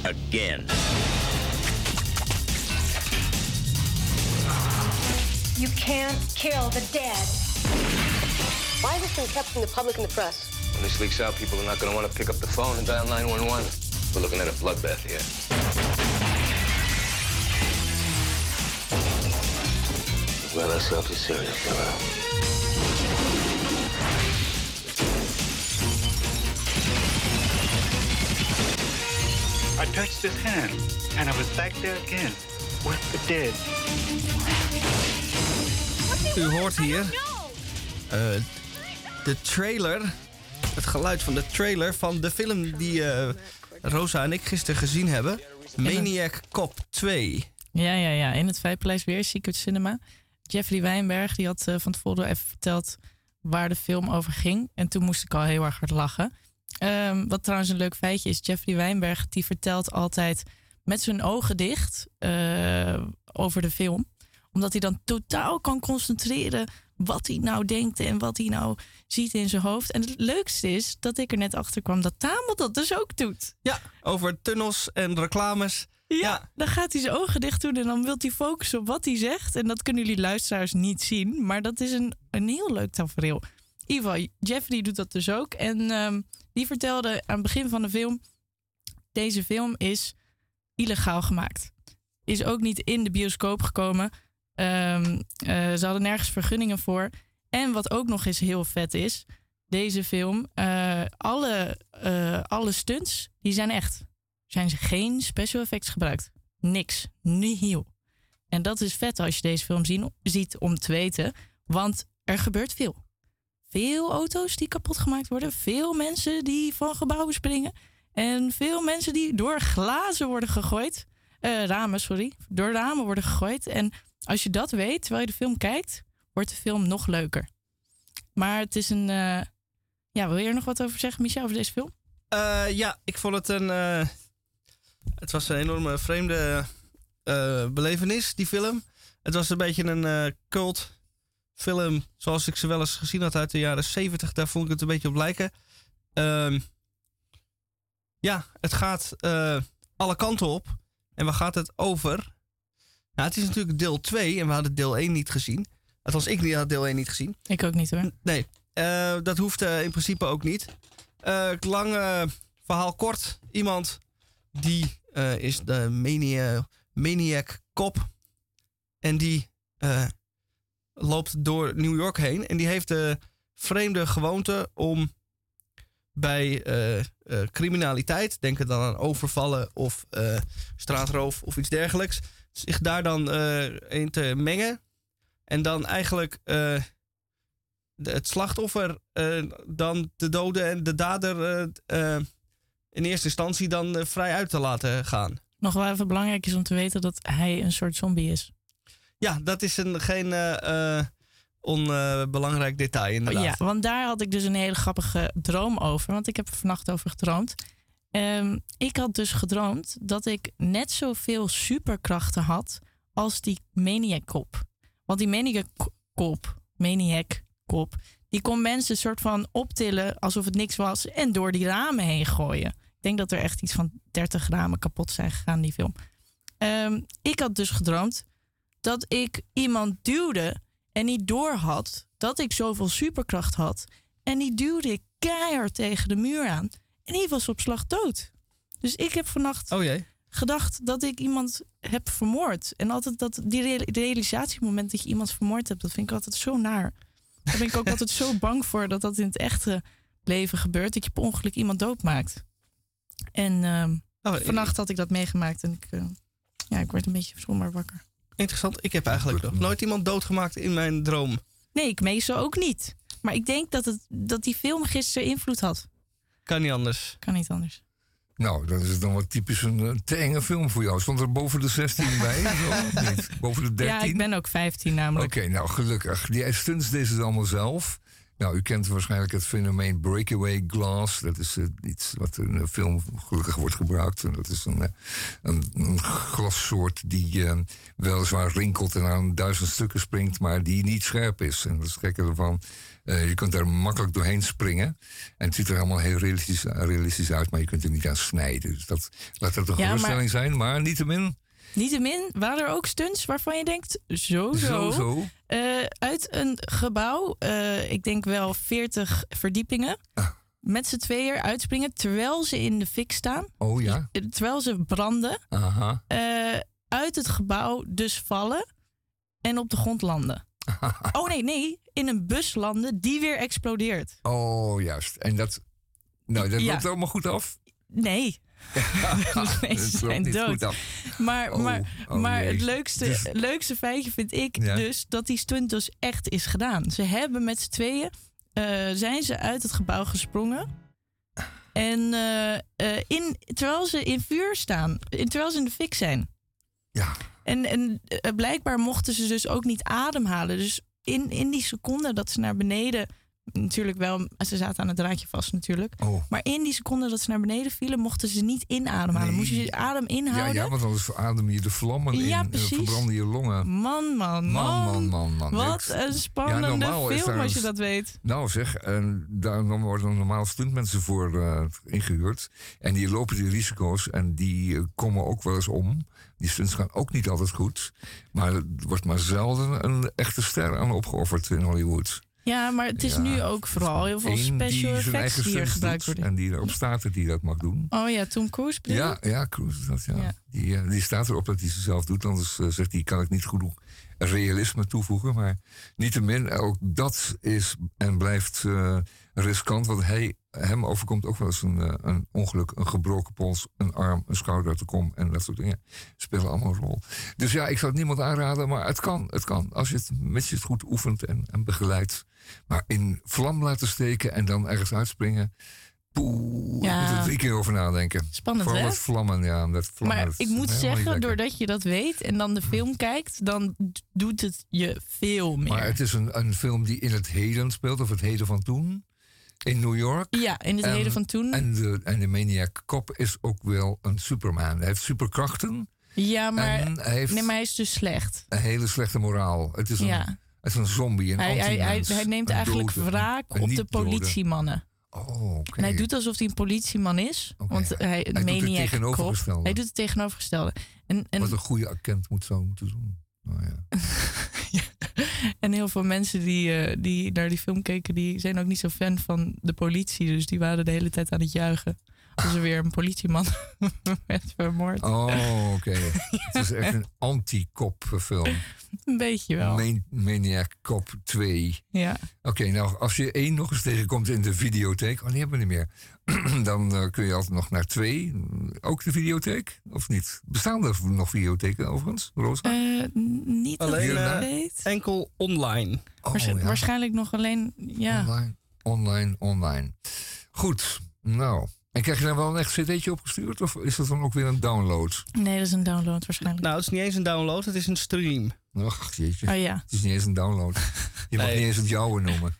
Again. You can't kill the dead. Why is this been kept from the public and the press? When this leaks out, people are not going to want to pick up the phone and dial 911. We're looking at a bloodbath here. Well, that's awfully serious, fella. Touched his hand, and I was back there again with the dead. U hoort hier eh, de trailer, het geluid van de trailer van de film die eh, Rosa en ik gisteren gezien hebben. Maniac Cop 2. Ja, ja, ja. In het Vijfpaleis weer, Secret Cinema. Jeffrey Wijnberg die had eh, van tevoren even verteld waar de film over ging. En toen moest ik al heel erg hard lachen. Ehm, wat trouwens een leuk feitje is, Jeffrey Wijnberg die vertelt altijd met zijn ogen dicht eh, over de film. Omdat hij dan totaal kan concentreren wat hij nou denkt en wat hij nou ziet in zijn hoofd. En het leukste is dat ik er net achter kwam dat Tamel dat dus ook doet. Ja, over tunnels en reclames. Ja, dan gaat hij zijn ogen dicht doen en dan wil hij focussen op wat hij zegt. En dat kunnen jullie luisteraars niet zien, maar dat is een, een heel leuk tafereel. Geval, Jeffrey doet dat dus ook. En ehm, die vertelde aan het begin van de film... deze film is illegaal gemaakt. Is ook niet in de bioscoop gekomen. Ehm, eh, ze hadden nergens vergunningen voor. En wat ook nog eens heel vet is... deze film, eh, alle, eh, alle stunts, die zijn echt. Zijn geen special effects gebruikt. Niks. Nihil. En dat is vet als je deze film zien, ziet om te weten. Want er gebeurt veel. Veel auto's die kapot gemaakt worden. Veel mensen die van gebouwen springen. En veel mensen die door glazen worden gegooid. Eh, ramen, sorry. Door ramen worden gegooid. En als je dat weet, terwijl je de film kijkt, wordt de film nog leuker. Maar het is een... eh, ja, wil je er nog wat over zeggen, Michel, over deze film? Eh, ja, ik vond het een. het was een enorme vreemde belevenis, die film. Het was een beetje een cult film, zoals ik ze wel eens gezien had uit de jaren 70. Daar vond ik het een beetje op lijken. Ehm, ja, het gaat eh, alle kanten op. En waar gaat het over? Nou, het is natuurlijk deel 2 en we hadden deel 1 niet gezien. Althans, ik had deel 1 niet gezien. Ik ook niet hoor. Nee, eh, dat hoeft in principe ook niet. Lang eh, verhaal kort. Iemand die is de mania, maniac kop. En die loopt door New York heen. En die heeft de vreemde gewoonte om bij eh, eh, criminaliteit, denk er dan aan overvallen of eh, straatroof of iets dergelijks, zich daar dan in te mengen. En dan eigenlijk het slachtoffer dan de doden en de dader in eerste instantie dan vrij uit te laten gaan. Nog wel even belangrijk is om te weten dat hij een soort zombie is. Ja, dat is een, geen eh, eh, onbelangrijk detail inderdaad. Ja, want daar had ik dus een hele grappige droom over. Want ik heb er vannacht over gedroomd. Ehm, ik had dus gedroomd dat ik net zoveel superkrachten had als die maniac kop. Want die maniac kop, maniac kop, die kon mensen soort van optillen alsof het niks was en door die ramen heen gooien. Ik denk dat er echt iets van 30 ramen kapot zijn gegaan in die film. Ehm, ik had dus gedroomd dat ik iemand duwde en niet door had dat ik zoveel superkracht had. En die duwde ik keihard tegen de muur aan. En die was op slag dood. Dus ik heb vannacht Oh jee. gedacht dat ik iemand heb vermoord. En altijd dat die real- realisatiemoment dat je iemand vermoord hebt, dat vind ik altijd zo naar. Daar ben ik ook altijd zo bang voor dat dat in het echte leven gebeurt. Dat je per ongeluk iemand doodmaakt. En ehm, Oh, vannacht had ik dat meegemaakt en ik, eh, ja, ik werd een beetje somber wakker. Interessant. Ik heb eigenlijk nog nooit iemand doodgemaakt in mijn droom. Nee, ik meestal ook niet. Maar ik denk dat, het, dat die film gisteren invloed had. Kan niet anders. Kan niet anders. Nou, dat is dan wel typisch een te enge film voor jou. Stond er boven de 16 bij? Zo, of niet? Boven de 13? Ja, ik ben ook 15 namelijk. Oké, nou gelukkig. Die stunts deed ze allemaal zelf. Nou, u kent waarschijnlijk het fenomeen breakaway glass. Dat is eh, iets wat in de film gelukkig wordt gebruikt. En dat is een, eh, een, een glassoort die eh, weliswaar rinkelt en aan duizend stukken springt, maar die niet scherp is. En dat is het gekke ervan. je kunt er makkelijk doorheen springen. En het ziet er allemaal heel realistisch, realistisch uit, maar je kunt er niet aan snijden. Dus dat laat dat een Ja, geruststelling maar- zijn. Maar niettemin, Niettemin waren er ook stunts waarvan je denkt, zo zo. Zo, zo. Eh, uit een gebouw, eh, ik denk wel 40 verdiepingen, Ah. met z'n tweeën uitspringen terwijl ze in de fik staan. oh ja, Eh, Terwijl ze branden, aha. uit het gebouw dus vallen en op de grond landen. oh nee, nee, in een bus landen die weer explodeert. Oh, juist. En dat, nou, dat Ja. loopt allemaal goed af. Nee. loopt zijn dood. Maar, Oh, maar, oh maar het leukste, Dus- leukste feitje vind ik Ja. dus dat die stunt dus echt is gedaan. Ze hebben met z'n tweeën eh, zijn ze uit het gebouw gesprongen. En eh, eh, in, terwijl ze in vuur staan, in, terwijl ze in de fik zijn. Ja. En, en blijkbaar mochten ze dus ook niet ademhalen. Dus in, in die seconde dat ze naar beneden. Natuurlijk wel, ze zaten aan het draadje vast natuurlijk. Oh. Maar in die seconde dat ze naar beneden vielen, mochten ze niet inademhalen. Nee. Moesten ze adem inhouden. ja, want anders adem je de vlammen Ja, in en precies. verbranden je longen. Man, man, man. Man, man, man, man. Wat een spannende film als je dat weet. Nou zeg, en daar dan worden normaal stuntmensen voor eh, ingehuurd. En die lopen die risico's en die eh, komen ook wel eens om. Die stunts gaan ook niet altijd goed. Maar er wordt maar zelden een echte ster aan opgeofferd in Hollywood. Ja, maar het is Ja. nu ook vooral heel veel special effects die hier gebruikt worden. En die erop staat dat die dat mag doen. Oh ja, Tom Cruise bedoel? Ja, ja, Cruise is dat, ja. Ja. Die, eh, die staat erop dat hij ze zelf doet. Anders eh, zegt hij, kan ik niet genoeg realisme toevoegen. Maar niettemin, ook dat is en blijft eh, riskant. Want hij, hem overkomt ook wel eens een, een ongeluk. Een gebroken pols, een arm, een schouder de kom. En dat soort dingen spelen allemaal een rol. Dus ja, ik zou het niemand aanraden. Maar het kan, het kan. Als je het met je het goed oefent en, en begeleidt. Maar in vlam laten steken en dan ergens uitspringen... Poeh, Ja. ik moet er drie keer over nadenken. Spannend, Vooral hè? met vlammen, ja. Met vlammen, Maar dat ik moet zeggen, doordat je dat weet en dan de film kijkt, dan doet het je veel meer. Maar het is een, een film die in het heden speelt, of het heden van toen. In New York. Ja, in het En- heden van toen. En de, en de Maniac Cop is ook wel een Superman. Hij heeft superkrachten. ja, maar, hij heeft nee, maar hij is dus slecht. een hele slechte moraal. Het is een, Ja. Is een zombie, een Hij, hij, hij, anti-mens, hij neemt eigenlijk dode, wraak op de politiemannen. Oh. En hij doet alsof hij een politieman is. Want hij, Hij doet het tegenovergestelde. Hij doet het tegenovergestelde. En, en, Wat een goede agent moet zo moeten doen. Nou ja. En heel veel mensen die, eh, die naar die film keken, die zijn ook niet zo fan van de politie. Dus die waren de hele tijd aan het juichen. Als er weer een politieman werd vermoord. Oh, oké. Het is echt een anti-cop film. Een beetje wel. Man- Maniac Cop 2. Ja. Oké, nou, als je één nog eens tegenkomt in de videotheek... Oh, die hebben we niet meer. dan eh, kun je altijd nog naar twee. Ook de videotheek, of niet? Bestaan er nog videotheken overigens, Rosa? Eh, n- niet dat Alleen ik eh, weet. enkel online. Waarsch- Oh, ja. Waarschijnlijk nog alleen, ja. Online, online, online. Goed, nou. En krijg je dan wel een echt cd'tje opgestuurd? Of is dat dan ook weer een download? Nee, dat is een download waarschijnlijk. Nou, het is niet eens een download, het is een stream. Ach, jeetje. Oh ja. Het is niet eens een download. Je mag Nee. niet eens het jouwe noemen.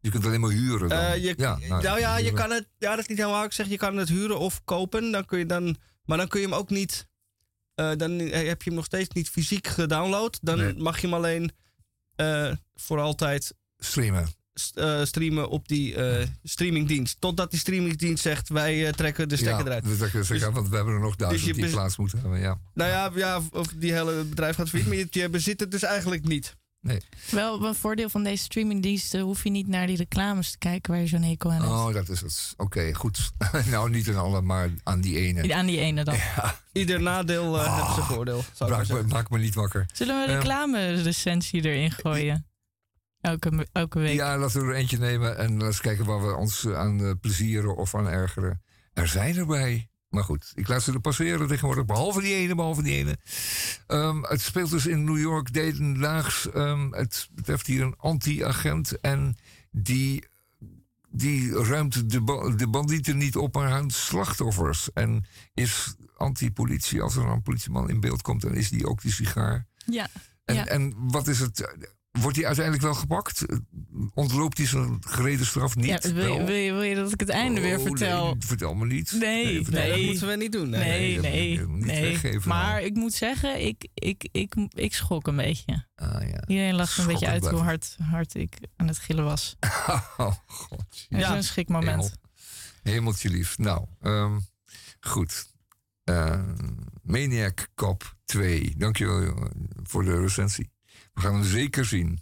Je kunt het alleen maar huren dan. Eh, je, ja, nou, ja, je kan het. Ja, dat is niet helemaal. Ik zeg, je kan het huren of kopen. Dan kun je dan, maar dan kun je hem ook niet. eh, dan heb je hem nog steeds niet fysiek gedownload. Dan Nee. mag je hem alleen eh, voor altijd Streamen. Eh, streamen op die eh, streamingdienst. Totdat die streamingdienst zegt: wij eh, trekken de stekker ja, eruit. dat kan ik zeggen, want we hebben er nog duizend je die plaats moeten hebben. Ja. Nou ja, ja, of die hele bedrijf gaat failliet, maar je, je bezit het dus eigenlijk niet. Nee. Wel, een voordeel van deze streamingdiensten hoef je niet naar die reclames te kijken waar je zo'n hekel aan hebt. Oh, dat is het. Oké, goed. nou, niet aan alle, maar aan die ene. Aan die ene dan. Ieder nadeel heeft zijn voordeel. Ik maar Maak me, zeggen. maak me niet wakker. Zullen we een reclame-recensie erin gooien? Elke, elke week. Ja, laten we er eentje nemen en laten we kijken waar we ons eh, aan eh, plezieren of aan ergeren. Er zijn erbij. Maar goed, ik laat ze er passeren tegenwoordig. Behalve die ene, behalve die ene. Ehm, het speelt dus in New York, Dedendaags. Ehm het betreft hier een anti-agent. En die, die ruimt de, ba- de bandieten niet op, maar aan slachtoffers. En is anti-politie. Als er een politieman in beeld komt, dan is die ook die sigaar. Ja. En, ja. en wat is het? Wordt hij uiteindelijk wel gepakt? Ontloopt hij zijn gereden straf niet? Ja, wil, je, wil, je, wil je dat ik het einde weer Oh, vertel? Nee, vertel me niet. Nee, nee. dat moeten we niet doen. Nee, Nee. nee, nee. weggeven, maar ik moet zeggen, ik, ik, ik, ik schrok een beetje. Ah, ja. Iedereen lag een beetje uit hoe hard, hard ik aan het gillen was. Oh, god. Er is een schrikmoment. Hemel. Hemeltje lief. Nou, ehm, goed. Eh, Maniac Cop 2. Dankjewel eh, voor de recensie. We gaan hem zeker zien.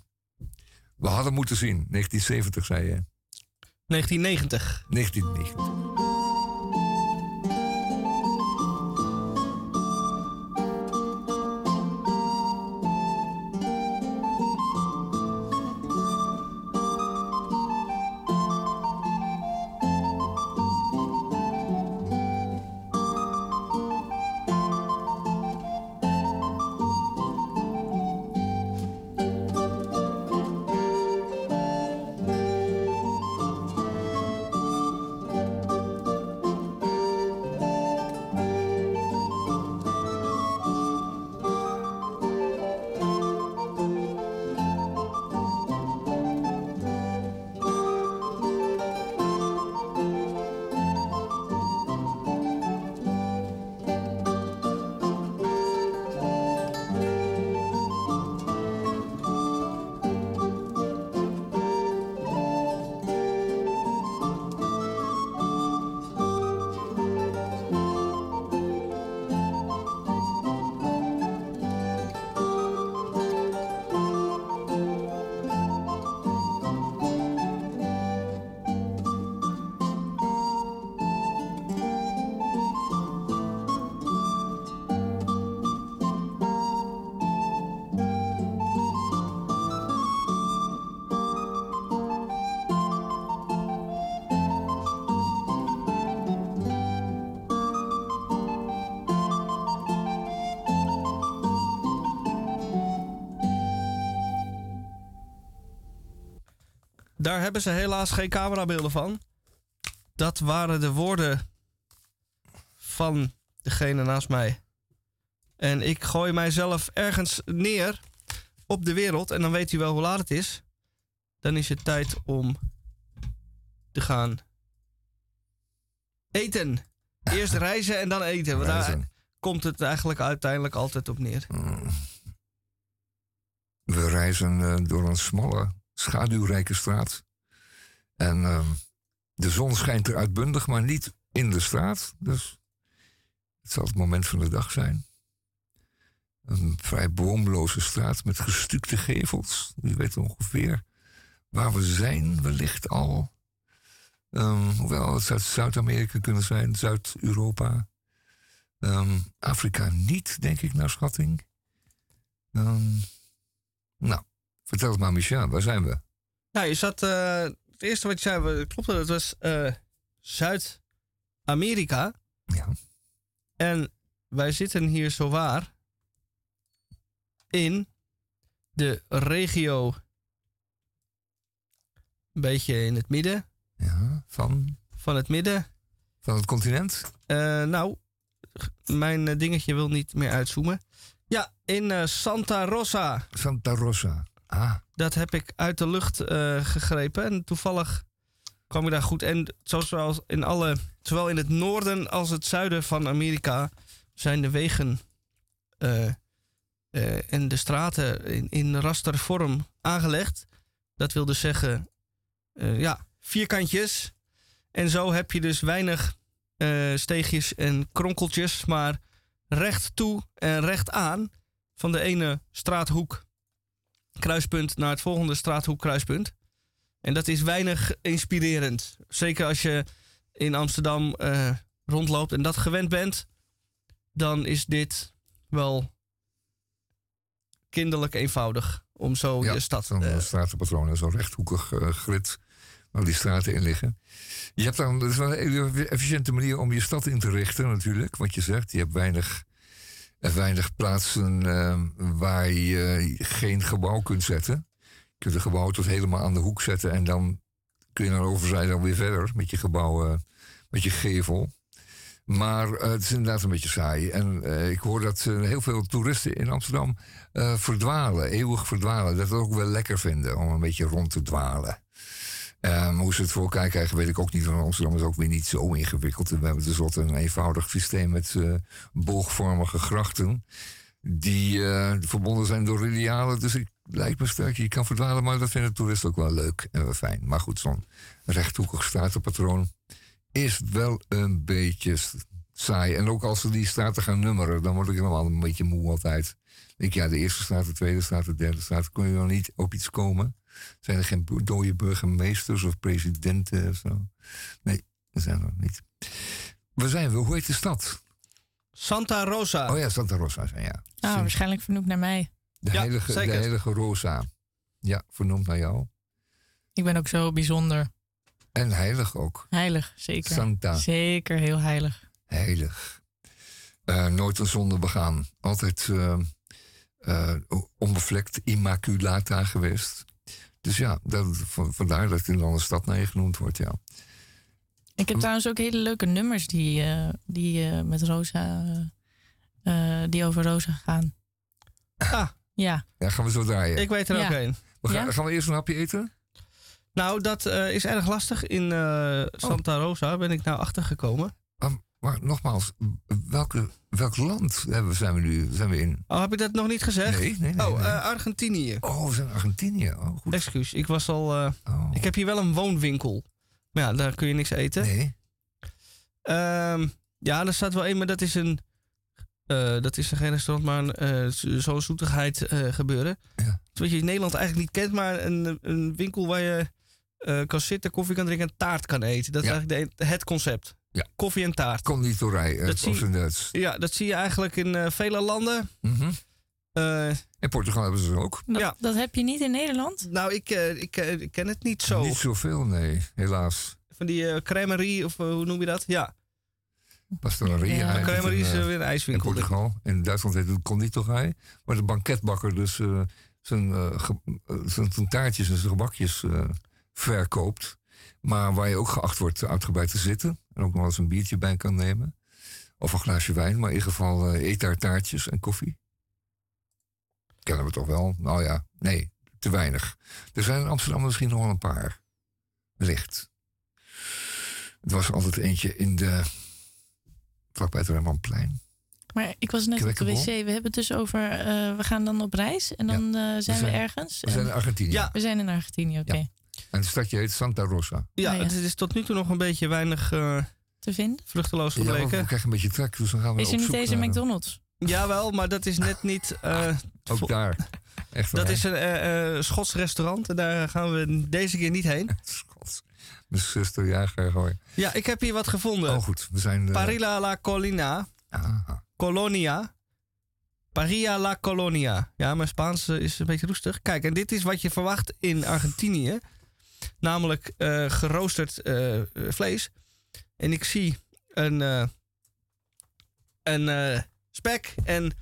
We hadden moeten zien. 1970, zei je. 1990. 1990. Hebben ze helaas geen camerabeelden van. Dat waren de woorden van degene naast mij. En ik gooi mijzelf ergens neer op de wereld. En dan weet u wel hoe laat het is. Dan is het tijd om te gaan eten. Eerst reizen en dan eten. Want daar komt het eigenlijk uiteindelijk altijd op neer. We reizen eh, door een smalle, schaduwrijke straat. En ehm, de zon schijnt er uitbundig, maar niet in de straat. Dus het zal het moment van de dag zijn. Een vrij boomloze straat met gestukte gevels. U weet ongeveer waar we zijn, wellicht al. Ehm, hoewel het zou Zuid-Amerika kunnen zijn, Zuid-Europa. Ehm, Afrika niet, denk ik, naar schatting. Nou, vertel het maar, Michel, waar zijn we? Nou, je zat. eh, het eerste wat je zei, klopte, het was eh, Zuid-Amerika. Ja. En wij zitten hier zowaar in de regio. Een beetje in het midden. Ja, van? Van het midden. Van het continent? Eh, nou, mijn eh, dingetje wil niet meer uitzoomen. Ja, in Santa Rosa. Santa Rosa. Ah. Dat heb ik uit de lucht eh, gegrepen. En toevallig kwam ik daar goed. En zoals in alle, zowel in het noorden als het zuiden van Amerika, zijn de wegen eh, eh, en de straten in, rastervorm aangelegd. Dat wil dus zeggen, ja, vierkantjes. En zo heb je dus weinig steegjes en kronkeltjes, maar recht toe en recht aan van de ene straathoek kruispunt naar het volgende straathoek kruispunt. En dat is weinig inspirerend. Zeker als je in Amsterdam eh, rondloopt en dat gewend bent, dan is dit wel kinderlijk eenvoudig om zo ja, je stad Zo'n eh, stratenpatroon, zo'n rechthoekig eh, grid waar die straten in liggen. Je hebt dan, dat is wel een efficiënte manier om je stad in te richten natuurlijk. Wat je zegt, je hebt weinig, weinig plaatsen eh, waar je geen gebouw kunt zetten. Je kunt een gebouw tot helemaal aan de hoek zetten en dan kun je naar de overzijde alweer verder met je gebouw, eh, met je gevel. Maar eh, het is inderdaad een beetje saai. En eh, ik hoor dat heel veel toeristen in Amsterdam verdwalen, eeuwig verdwalen. Dat ze ook wel lekker vinden om een beetje rond te dwalen. Ehm, hoe ze het voor elkaar krijgen, weet ik ook niet. Want Amsterdam is ook weer niet zo ingewikkeld. We hebben tenslotte een eenvoudig systeem met eh, boogvormige grachten. Die eh, verbonden zijn door radialen. Dus ik lijkt me sterk, je kan verdwalen. Maar dat vinden toeristen ook wel leuk en wel fijn. Maar goed, zo'n rechthoekig stratenpatroon is wel een beetje saai. En ook als ze die straten gaan nummeren, dan word ik helemaal een beetje moe altijd. Ik denk, ja, de eerste straat, de tweede straat, de derde straat, kun je dan niet op iets komen? Zijn er geen dode burgemeesters of presidenten of zo? Nee, dat zijn er niet. Waar zijn we? Hoe heet de stad? Santa Rosa. Oh ja, Santa Rosa, ja. Ah, waarschijnlijk vernoemd naar mij. De, heilige, de heilige Rosa. Ja, vernoemd naar jou. Ik ben ook zo bijzonder. En heilig ook. Heilig, zeker. Santa. Zeker heel heilig. Heilig. Eh, nooit een zonde begaan. Altijd eh, eh, onbevlekt, immaculata geweest. Dus ja, dat, van- vandaar dat het in een stad naar je genoemd wordt, ja. Ik heb trouwens ook hele leuke nummers die, eh, die eh, met Rosa, eh, die over Rosa gaan. Ah. Ja. Ja, gaan we zo draaien. Ik weet er Ja. ook een. We gaan, Ja? gaan we eerst een hapje eten? Nou, dat eh, is erg lastig. In eh, Santa Rosa ben ik nou achtergekomen. Ah, maar nogmaals, welke, welk land zijn we nu zijn we in? Oh, heb ik dat nog niet gezegd? Nee, nee, nee, Oh, nee. eh, Argentinië. Oh, we zijn in Argentinië. Oh, goed. Excuus, ik was al... eh, Oh. Ik heb hier wel een woonwinkel. Maar ja, daar kun je niks eten. Nee. Ehm, ja, er staat wel één, maar dat is een... eh, dat is geen restaurant, maar een, zo- zo'n zoetigheid gebeuren. Wat je in Nederland eigenlijk niet kent, maar een, een winkel waar je kan zitten, koffie kan drinken en taart kan eten. Dat is Ja. eigenlijk de, het concept. Ja. Koffie en taart. Conditorij, eh, Dat op zie- Duits. Ja, dat zie je eigenlijk in eh, vele landen. Eh, In Portugal hebben ze ook. Dat, Ja. dat heb je niet in Nederland? nou, ik, eh, ik, eh, ik ken het niet zo. Niet zoveel, nee, helaas. Van die eh cremerie, of eh, hoe noem je dat? Ja. Pastoreria. Ja. het Cremerie is, eh, eh, weer een ijswinkel, In Portugal. In Duitsland heet het conditorij. Maar de banketbakker dus eh, zijn, eh, eh, zijn, taartjes en zijn gebakjes eh, verkoopt. Maar waar je ook geacht wordt uitgebreid te zitten. En ook nog eens een biertje bij kan nemen. Of een glaasje wijn. Maar in ieder geval eh eet daar taartjes en koffie. Kennen we toch wel? Nou ja, nee, te weinig. Er zijn in Amsterdam misschien nog wel een paar. Wellicht. Het was altijd eentje in de... vlakbij het Rembrandtplein. Maar ik was net op de wc. We hebben het dus over, eh, we gaan dan op reis en dan eh, zijn we, zijn- ergens. we zijn in Argentinië. Ja. We zijn in Argentinië, oké. Ja. En het stadje heet Santa Rosa. Ja, Oh, ja. het is tot nu toe nog een beetje weinig eh, Te vinden? vruchteloos Ja, maar we gebleken. krijgen een beetje trek, dus dan gaan we Is er op niet deze naar- McDonald's? Jawel, maar dat is net niet... eh, Ook vo- daar. Echt Dat is een eh, eh, Schots restaurant en daar gaan we deze keer niet heen. Schots. Mijn zuster jager gooi. Ja, ik heb hier wat gevonden. Oh goed, we zijn... Parilla la Colina. aha. Colonia. Paria la Colonia. Ja, mijn Spaans is een beetje roestig. Kijk, en dit is wat je verwacht in Argentinië. Namelijk eh, geroosterd eh, vlees. En ik zie een, eh, een eh, spek. En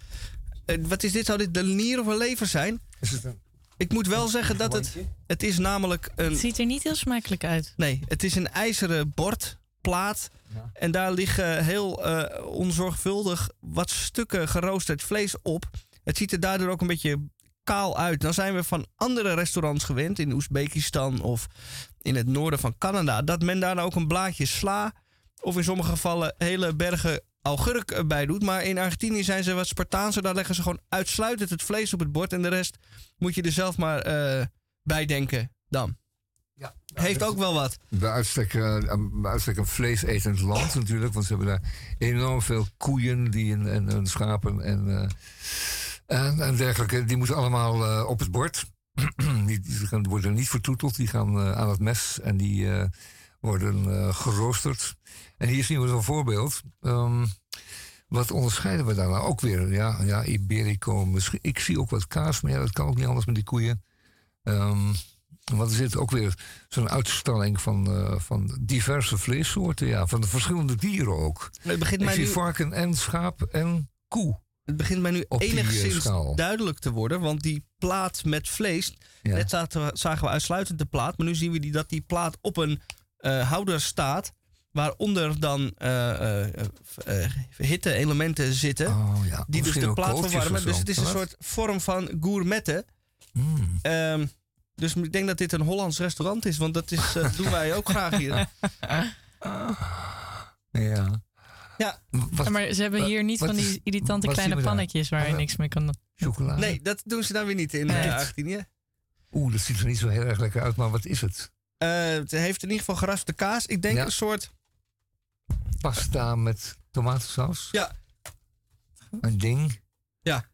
wat is dit? Zou dit de nier of een lever zijn? Is het een... Ik moet wel zeggen dat het... Het is namelijk een... Het ziet er niet heel smakelijk uit. Nee, het is een ijzeren bord, plaat. En daar liggen heel eh, onzorgvuldig wat stukken geroosterd vlees op. Het ziet er daardoor ook een beetje kaal uit. Dan zijn we van andere restaurants gewend, in Oezbekistan of in het noorden van Canada, dat men daar nou ook een blaadje sla of in sommige gevallen hele bergen augurk bij doet. Maar in Argentinië zijn ze wat Spartaanser. Daar leggen ze gewoon uitsluitend het vlees op het bord. En de rest moet je er zelf maar eh, bij denken dan. Heeft ook wel wat. Bij uitstek, eh, bij uitstek een vleesetend land natuurlijk. Want ze hebben daar enorm veel koeien die en, en, en schapen en, eh, en, en dergelijke. Die moeten allemaal eh, op het bord. die, worden niet vertroeteld. Die gaan eh, aan het mes en die eh, worden geroosterd. En hier zien we zo'n voorbeeld. Ehm, wat onderscheiden we daar nou ook weer? Ja, ja Iberico. Misschien, ik zie ook wat kaas, maar ja, dat kan ook niet anders met die koeien. Ehm, want er zit ook weer zo'n uitstalling van, van diverse vleessoorten. Ja, van de verschillende dieren ook. Het begint Ik zie nu- varken en schaap en koe. Het begint mij nu Op eh, enigszins duidelijk te worden. Want die plaat met vlees. Ja. Net zaten zagen we uitsluitend de plaat. Maar nu zien we die, dat die plaat op een eh, houder staat. Waaronder dan eh, eh, hitte-elementen zitten. die dus Oh, Misschien de plaat verwarmen. Dus het is een Wat? soort vorm van gourmetten. Mm. Ehm, dus ik denk dat dit een Hollands restaurant is, want dat is, doen wij ook graag hier. Ja. Ja. Ja, maar ze hebben hier niet van die irritante kleine daar? pannetjes waar je niks mee kan doen. Chocolade? Nee, dat doen ze dan weer niet in Nee. eh, Argentinië. Oeh, dat ziet er niet zo heel erg lekker uit, maar wat is het? Eh, het heeft in ieder geval geraspte kaas. Ik denk Ja. een soort... Pasta met tomatensaus? Ja. Een ding? Ja.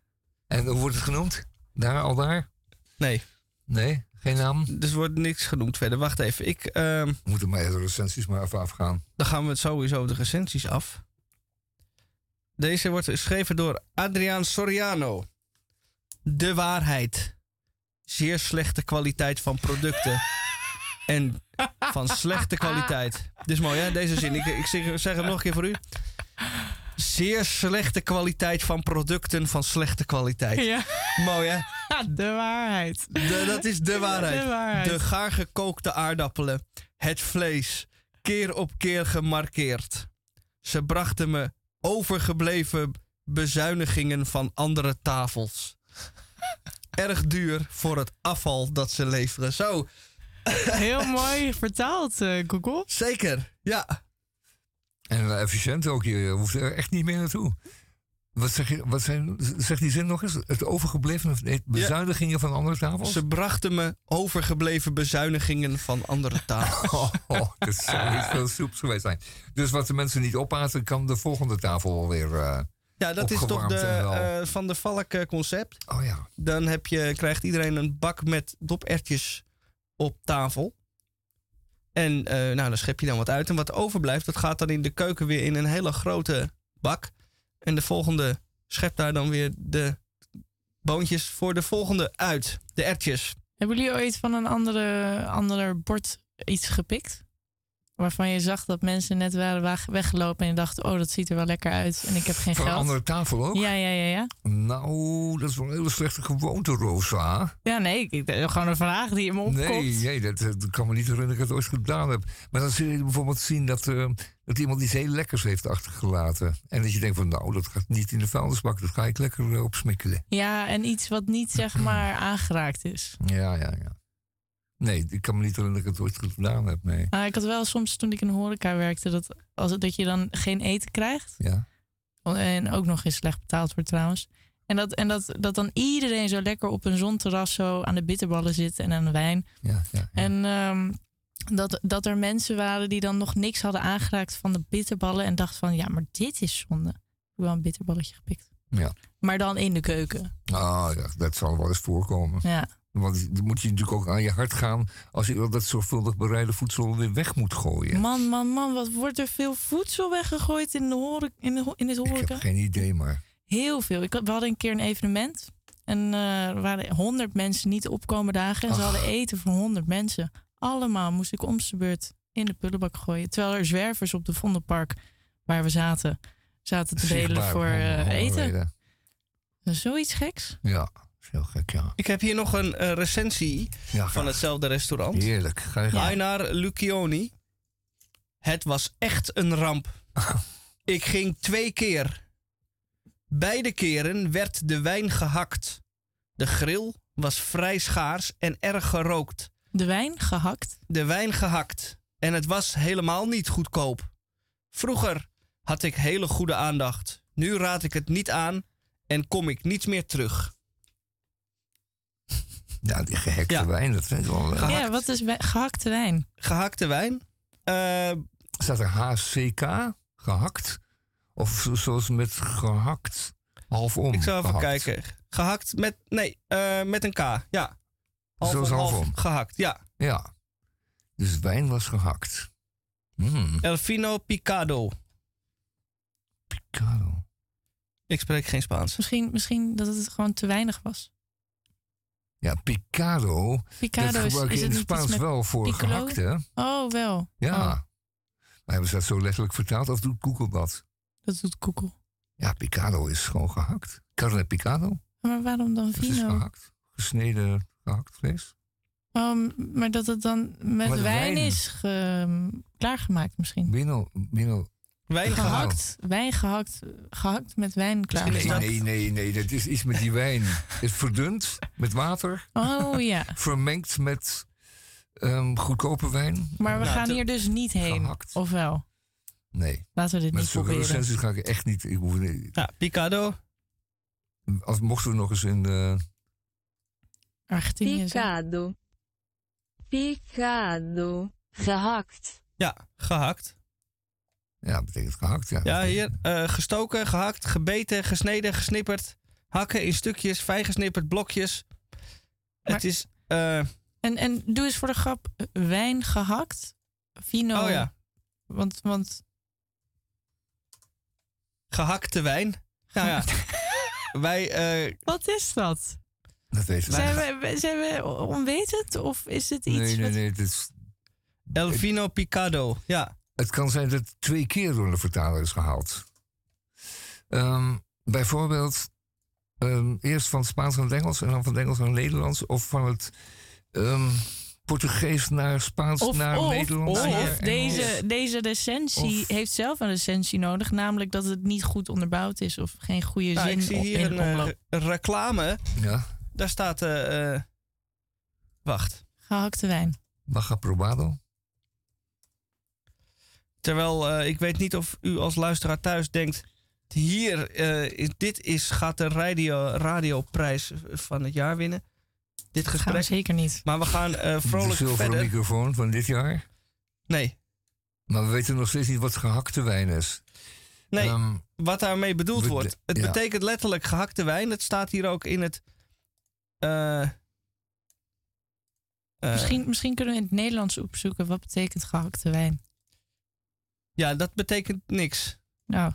En hoe wordt het genoemd? Daar, al daar? Nee. Nee? Geen naam? Dus er wordt niks genoemd verder. Wacht even. Ik, ehm, We moeten maar de recensies maar even afgaan. dan gaan we het sowieso de recensies af. Deze wordt geschreven door Adriaan Soriano. De waarheid. Zeer slechte kwaliteit van producten. en van slechte kwaliteit. Dit is mooi, hè? Deze zin. Ik, ik zeg, hem nog een keer voor u. Zeer slechte kwaliteit van producten van slechte kwaliteit. Ja. Mooi, hè? De waarheid. De- dat is de waarheid. De waarheid. De gaar gekookte aardappelen. Het vlees. Keer op keer gemarkeerd. Ze brachten me overgebleven bezuinigingen van andere tafels. Erg duur voor het afval dat ze leveren. Zo. Heel mooi vertaald, eh Google. Zeker, ja. En eh, efficiënt ook, je hoeft er echt niet meer naartoe. Wat zeg je, wat zijn, zeg die zin nog eens? Het overgebleven nee, bezuinigingen van andere tafels? Ze brachten me overgebleven bezuinigingen van andere tafels. Oh, oh, dat zou niet veel soeps geweest zijn. Dus wat de mensen niet opaten, kan de volgende tafel alweer. eh Ja, dat is toch de, eh, van de Valk eh, concept. Oh ja. Dan heb je, krijgt iedereen een bak met dopertjes op tafel. En nou, dan schep je dan wat uit. En wat overblijft, dat gaat dan in de keuken weer in een hele grote bak. En de volgende schept daar dan weer de boontjes voor de volgende uit. De ertjes. Hebben jullie ooit van een andere, ander bord iets gepikt? Waarvan je zag dat mensen net waren weg- weggelopen en je dacht, oh, dat ziet er wel lekker uit en ik heb geen Van een geld. andere tafel ook? Ja, ja, ja, ja. Nou, dat is wel een hele slechte gewoonte, Rosa. Ja, nee, ik, ik- gewoon een vraag die in me opkomt. Nee, nee dat, dat kan me niet herinneren dat ik het ooit gedaan heb. Maar dan zul je bijvoorbeeld zien dat, eh, dat iemand iets heel lekkers heeft achtergelaten. En dat je denkt van, nou, dat gaat niet in de vuilnisbak. Dat ga ik lekker eh, opsmikkelen. Ja, en iets wat niet zeg maar aangeraakt is. Ja, ja, ja. Nee, ik kan me niet herinneren dat ik het ooit gedaan heb, nee. Maar ik had wel soms toen ik in de horeca werkte, dat, als, dat je dan geen eten krijgt. Ja. En ook nog eens slecht betaald wordt trouwens. En, dat, en dat, dat dan iedereen zo lekker op een zonterras zo aan de bitterballen zit en aan de wijn. Ja, ja, En ehm, dat, dat er mensen waren die dan nog niks hadden aangeraakt van de bitterballen. En dachten van, ja, maar dit is zonde. Ik heb wel een bitterballetje gepikt. Ja. Maar dan in de keuken. Ah, ja, dat zal wel eens voorkomen. Ja. Want dan moet je natuurlijk ook aan je hart gaan als je dat zorgvuldig bereide voedsel weer weg moet gooien. Man, man, man, wat wordt er veel voedsel weggegooid in, de horeca, in, de, in Ik horeca? heb geen idee, maar. Heel veel. Ik, had- we hadden een keer een evenement. En eh, er waren honderd mensen niet opkomen dagen. En ze Ach. hadden eten voor honderd mensen. Allemaal moest ik om de beurt in de prullenbak gooien. Terwijl er zwervers op de Vondelpark, waar we zaten, zaten te delen voor eh, eten. Zoiets geks. Ja, heel gek, ja. Ik heb hier nog een eh, recensie Ja, van hetzelfde restaurant. Heerlijk. Ga je gang. Einar Lucioni. Het was echt een ramp. Ik ging twee keer. Beide keren werd de wijn gehakt. De grill was vrij schaars en erg gerookt. De wijn gehakt? De wijn gehakt. En het was helemaal niet goedkoop. Vroeger had ik hele goede aandacht. Nu raad ik het niet aan en kom ik niet meer terug. Ja, die gehekte wijn, dat vind ik wel... eh, Ja, wat is gehakte wijn? Gehakte wijn? Eh, Staat er HCK? Gehakt? Of zo- zoals met gehakt? Halfom. Ik zal even gehakt. kijken. Gehakt met. Nee, eh, met een K. Ja. Half Zoals om half. Gehakt, ja. Ja. Dus wijn was gehakt. Mm. El Fino Picado. Picado. Ik spreek geen Spaans. Misschien, misschien dat het gewoon te weinig was. Ja, picado. Picado dat is- gebruik is in het Spaans wel voor piccolo? gehakt, hè? Oh, wel. Ja. Oh, Maar hebben ze dat zo letterlijk vertaald of doet Google dat? dat doet Google. Ja, picado is gewoon gehakt. Carne picado. Maar waarom dan Dat is vino? gehakt. Gesneden gehakt vlees. Um, maar dat het dan met Met wijn, wijn. is ge- klaargemaakt misschien. Binnen, binnen. Wijn gehakt. Wijn gehakt, gehakt met wijn klaar. Nee, nee, nee, nee, dat is iets met die wijn. Het is verdund met water. Oh ja. Vermengd met ehm, goedkope wijn. Maar we Nou, gaan hier dus niet heen. Of wel? Nee. Laten we dit Met niet proberen. recensies ga ik echt niet. Ik hoef niet ja, Picado. Als mochten we nog eens in. eh, Argentinië. Picado. Picado. Gehakt. Ja, gehakt. Ja, betekent gehakt, ja. Ja, hier eh, gestoken, gehakt, gebeten, gesneden, gesnipperd. Hakken in stukjes, fijn gesnipperd, blokjes. het is... eh, En, en doe eens voor de grap eh, wijn gehakt. Vino. Oh ja. Want, want gehakte wijn. Nou ja, wij... eh, wat is dat? Dat weet ik Zijn we, zijn we onwetend of is het iets Nee, nee, wat- nee. Het, is, El Vino Picado, ja. Het kan zijn dat het twee keer door de vertaler is gehaald. Ehm, bijvoorbeeld ehm, eerst van het Spaans naar het Engels en dan van het Engels naar het Nederlands. Of van het ehm, Portugees naar Spaans Of, naar of, Nederlands. of naar deze, deze recensie Of- heeft zelf een recensie nodig, namelijk dat het niet goed onderbouwd is of geen goede Nou, zin ik zie hier in een eh, re- reclame. Ja. Daar staat... eh, eh, wacht. Gehakte wijn. Baja Probado. Terwijl eh, ik weet niet of u als luisteraar thuis denkt... Hier, eh, is- dit is, gaat de radio, radioprijs van het jaar winnen. Dit gesprek. Gaan we zeker niet. Maar we gaan eh, De vrolijk zilveren verder. microfoon van dit jaar. Nee. Maar we weten nog steeds niet wat gehakte wijn is. Nee, Ehm, wat daarmee bedoeld we- wordt. Het ja. betekent letterlijk gehakte wijn. Het staat hier ook in het... eh, eh, misschien, misschien kunnen we in het Nederlands opzoeken wat betekent gehakte wijn. Ja, dat betekent niks. Nou.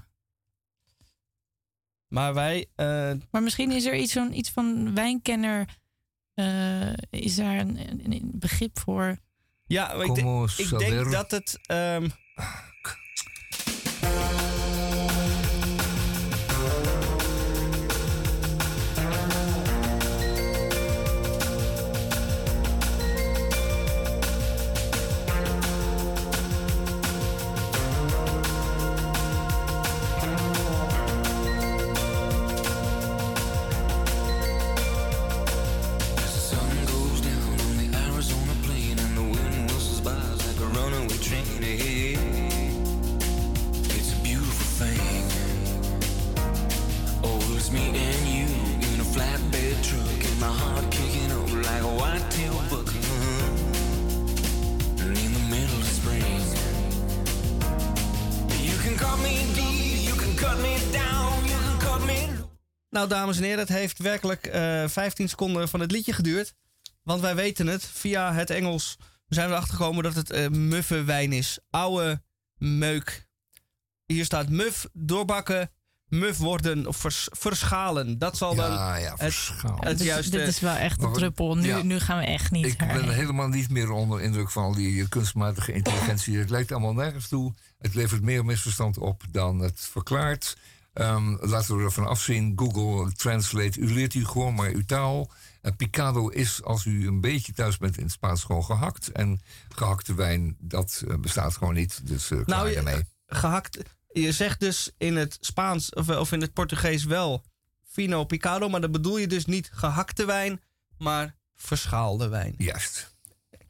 Maar wij... eh, Maar misschien is er iets, zo'n, iets van wijnkenner. eh, is daar een, een, een begrip voor? ja, ik, de- Como ik denk dat het... ehm, Nou, dames en heren, het heeft werkelijk eh 15 seconden van het liedje geduurd. Want wij weten het, via het Engels zijn we erachter gekomen dat het eh, muffe wijn is. Oude meuk. Hier staat muf, doorbakken, muf worden of vers- verschalen. Dat zal dan Ja, ja, het, verschalen. het Dit, juiste... dit is wel echt een druppel. Nu, ja. nu gaan we echt niet. Ik ben helemaal niet meer onder indruk van al die kunstmatige intelligentie. Het lijkt allemaal nergens toe. Het levert meer misverstand op dan het verklaart. Ehm, laten we ervan afzien. Google Translate, u leert u gewoon maar uw taal. En picado is, als u een beetje thuis bent in het Spaans, gewoon gehakt. En gehakte wijn, dat eh, bestaat gewoon niet. Dus eh klaar Nou, je- daarmee. gehakt. Je zegt dus in het Spaans of, of in het Portugees wel vino picado, maar dan bedoel je dus niet gehakte wijn, maar verschaalde wijn. Juist.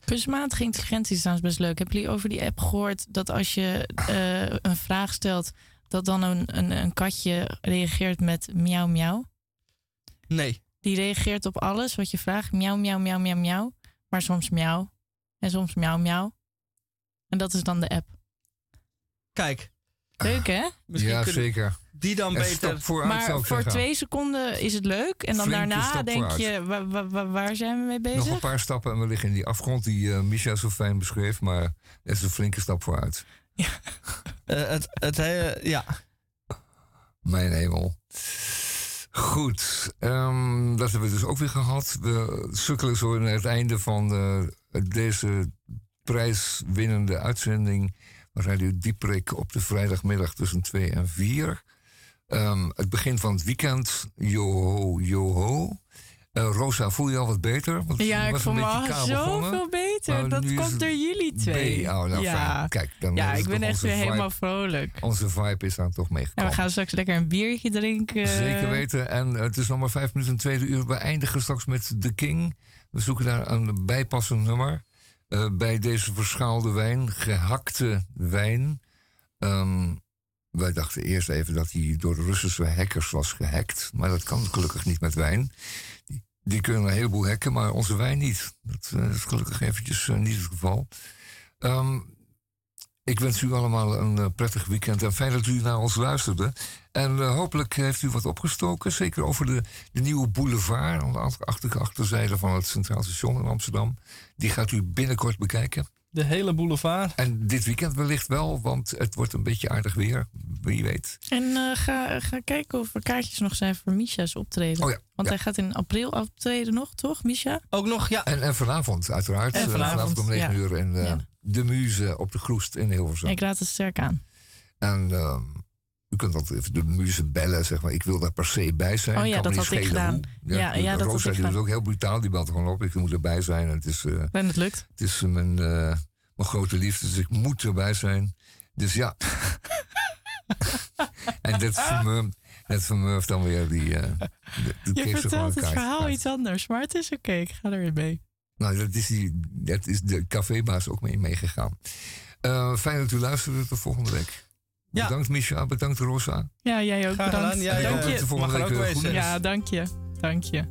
Kunstmatige intelligentie is trouwens best leuk. Hebben jullie over die app gehoord dat als je eh, een vraag stelt, dat dan een, een, een katje reageert met miauw miauw? Nee. Die reageert op alles wat je vraagt. Miauw, miauw, miauw, miauw, miauw. Maar soms miauw. En soms miauw, miauw. En dat is dan de app. Kijk. Leuk hè? Misschien ja, kunnen zeker. Die dan En beter. stap vooruit, zou Maar ik voor zeggen. twee seconden is het leuk. En dan Flinke daarna stap denk vooruit. je, wa- wa- wa- waar zijn we mee bezig? Nog een paar stappen en we liggen in die afgrond die eh Micha zo fijn beschreef. Maar het is een flinke stap vooruit. Eh, het, het hele, ja. Mijn hemel. Goed, ehm, dat hebben we dus ook weer gehad. We sukkelen zo naar het einde van eh, deze prijswinnende uitzending. Radio Dieprik op de vrijdagmiddag tussen 2 en 4. Ehm, het begin van het weekend, joho, joho. Eh, Rosa, voel je al wat beter? Want Ja, ik voel me al zoveel beter. Dat komt door jullie twee. Oh, nou ja. fijn. Kijk, dan ja, ik ben echt weer vibe- helemaal vrolijk. Onze vibe is daar toch En meegekomen. we gaan straks lekker een biertje drinken. Zeker weten. En eh, het is nog maar vijf minuten en tweede uur. We eindigen straks met The King. We zoeken daar een bijpassend nummer. eh, bij deze verschaalde wijn, gehakte wijn. Ehm, wij dachten eerst even dat hij door de Russische hackers was gehackt. Maar dat kan gelukkig niet met wijn. Die, kunnen een heleboel hacken, maar onze wijn niet. Dat eh, is gelukkig eventjes eh, niet het geval. Ehm, ik wens u allemaal een eh, prettig weekend en fijn dat u naar ons luisterde. En hopelijk heeft u wat opgestoken, zeker over de, de nieuwe boulevard aan de achter- achter- achterzijde van het Centraal Station in Amsterdam. Die gaat u binnenkort bekijken. De hele boulevard. En dit weekend wellicht wel, want het wordt een beetje aardig weer, wie weet. En eh, ga, ga kijken of er kaartjes nog zijn voor Misha's optreden. Oh ja, Want ja. hij gaat in april optreden nog, toch, Misha? Ook nog, ja. En, en vanavond uiteraard, En eh, vanavond, om 9 ja. uur in eh, Ja. De Muze op de Groest in Hilversum. Ik raad het sterk aan. En ehm, u kunt altijd even de muze bellen, zeg maar. Ik wil daar per se bij zijn. Oh ja, Kan dat niet had ik gedaan. hoe. Ja, ja, dat Rosa die was gedaan. ook heel brutaal. Die belt er gewoon op. Ik moet erbij zijn. En het is, eh, En het lukt. het is mijn, eh, mijn grote liefde, dus ik moet erbij zijn. Dus ja. en dat vermurft, dat dan weer die... eh de, de Je vertelt het verhaal iets anders, maar het is oké. Ik ga erin mee. Nou, dat is, die, dat is de cafébaas ook mee meegegaan. Fijn dat u luisterde. Tot volgende week. Ja. Bedankt Misha, bedankt Rosa. Ja, jij ook Graag bedankt. gedaan. Jij, dank je. de volgende mag er week ook goed. Ja, dank je. Dank je.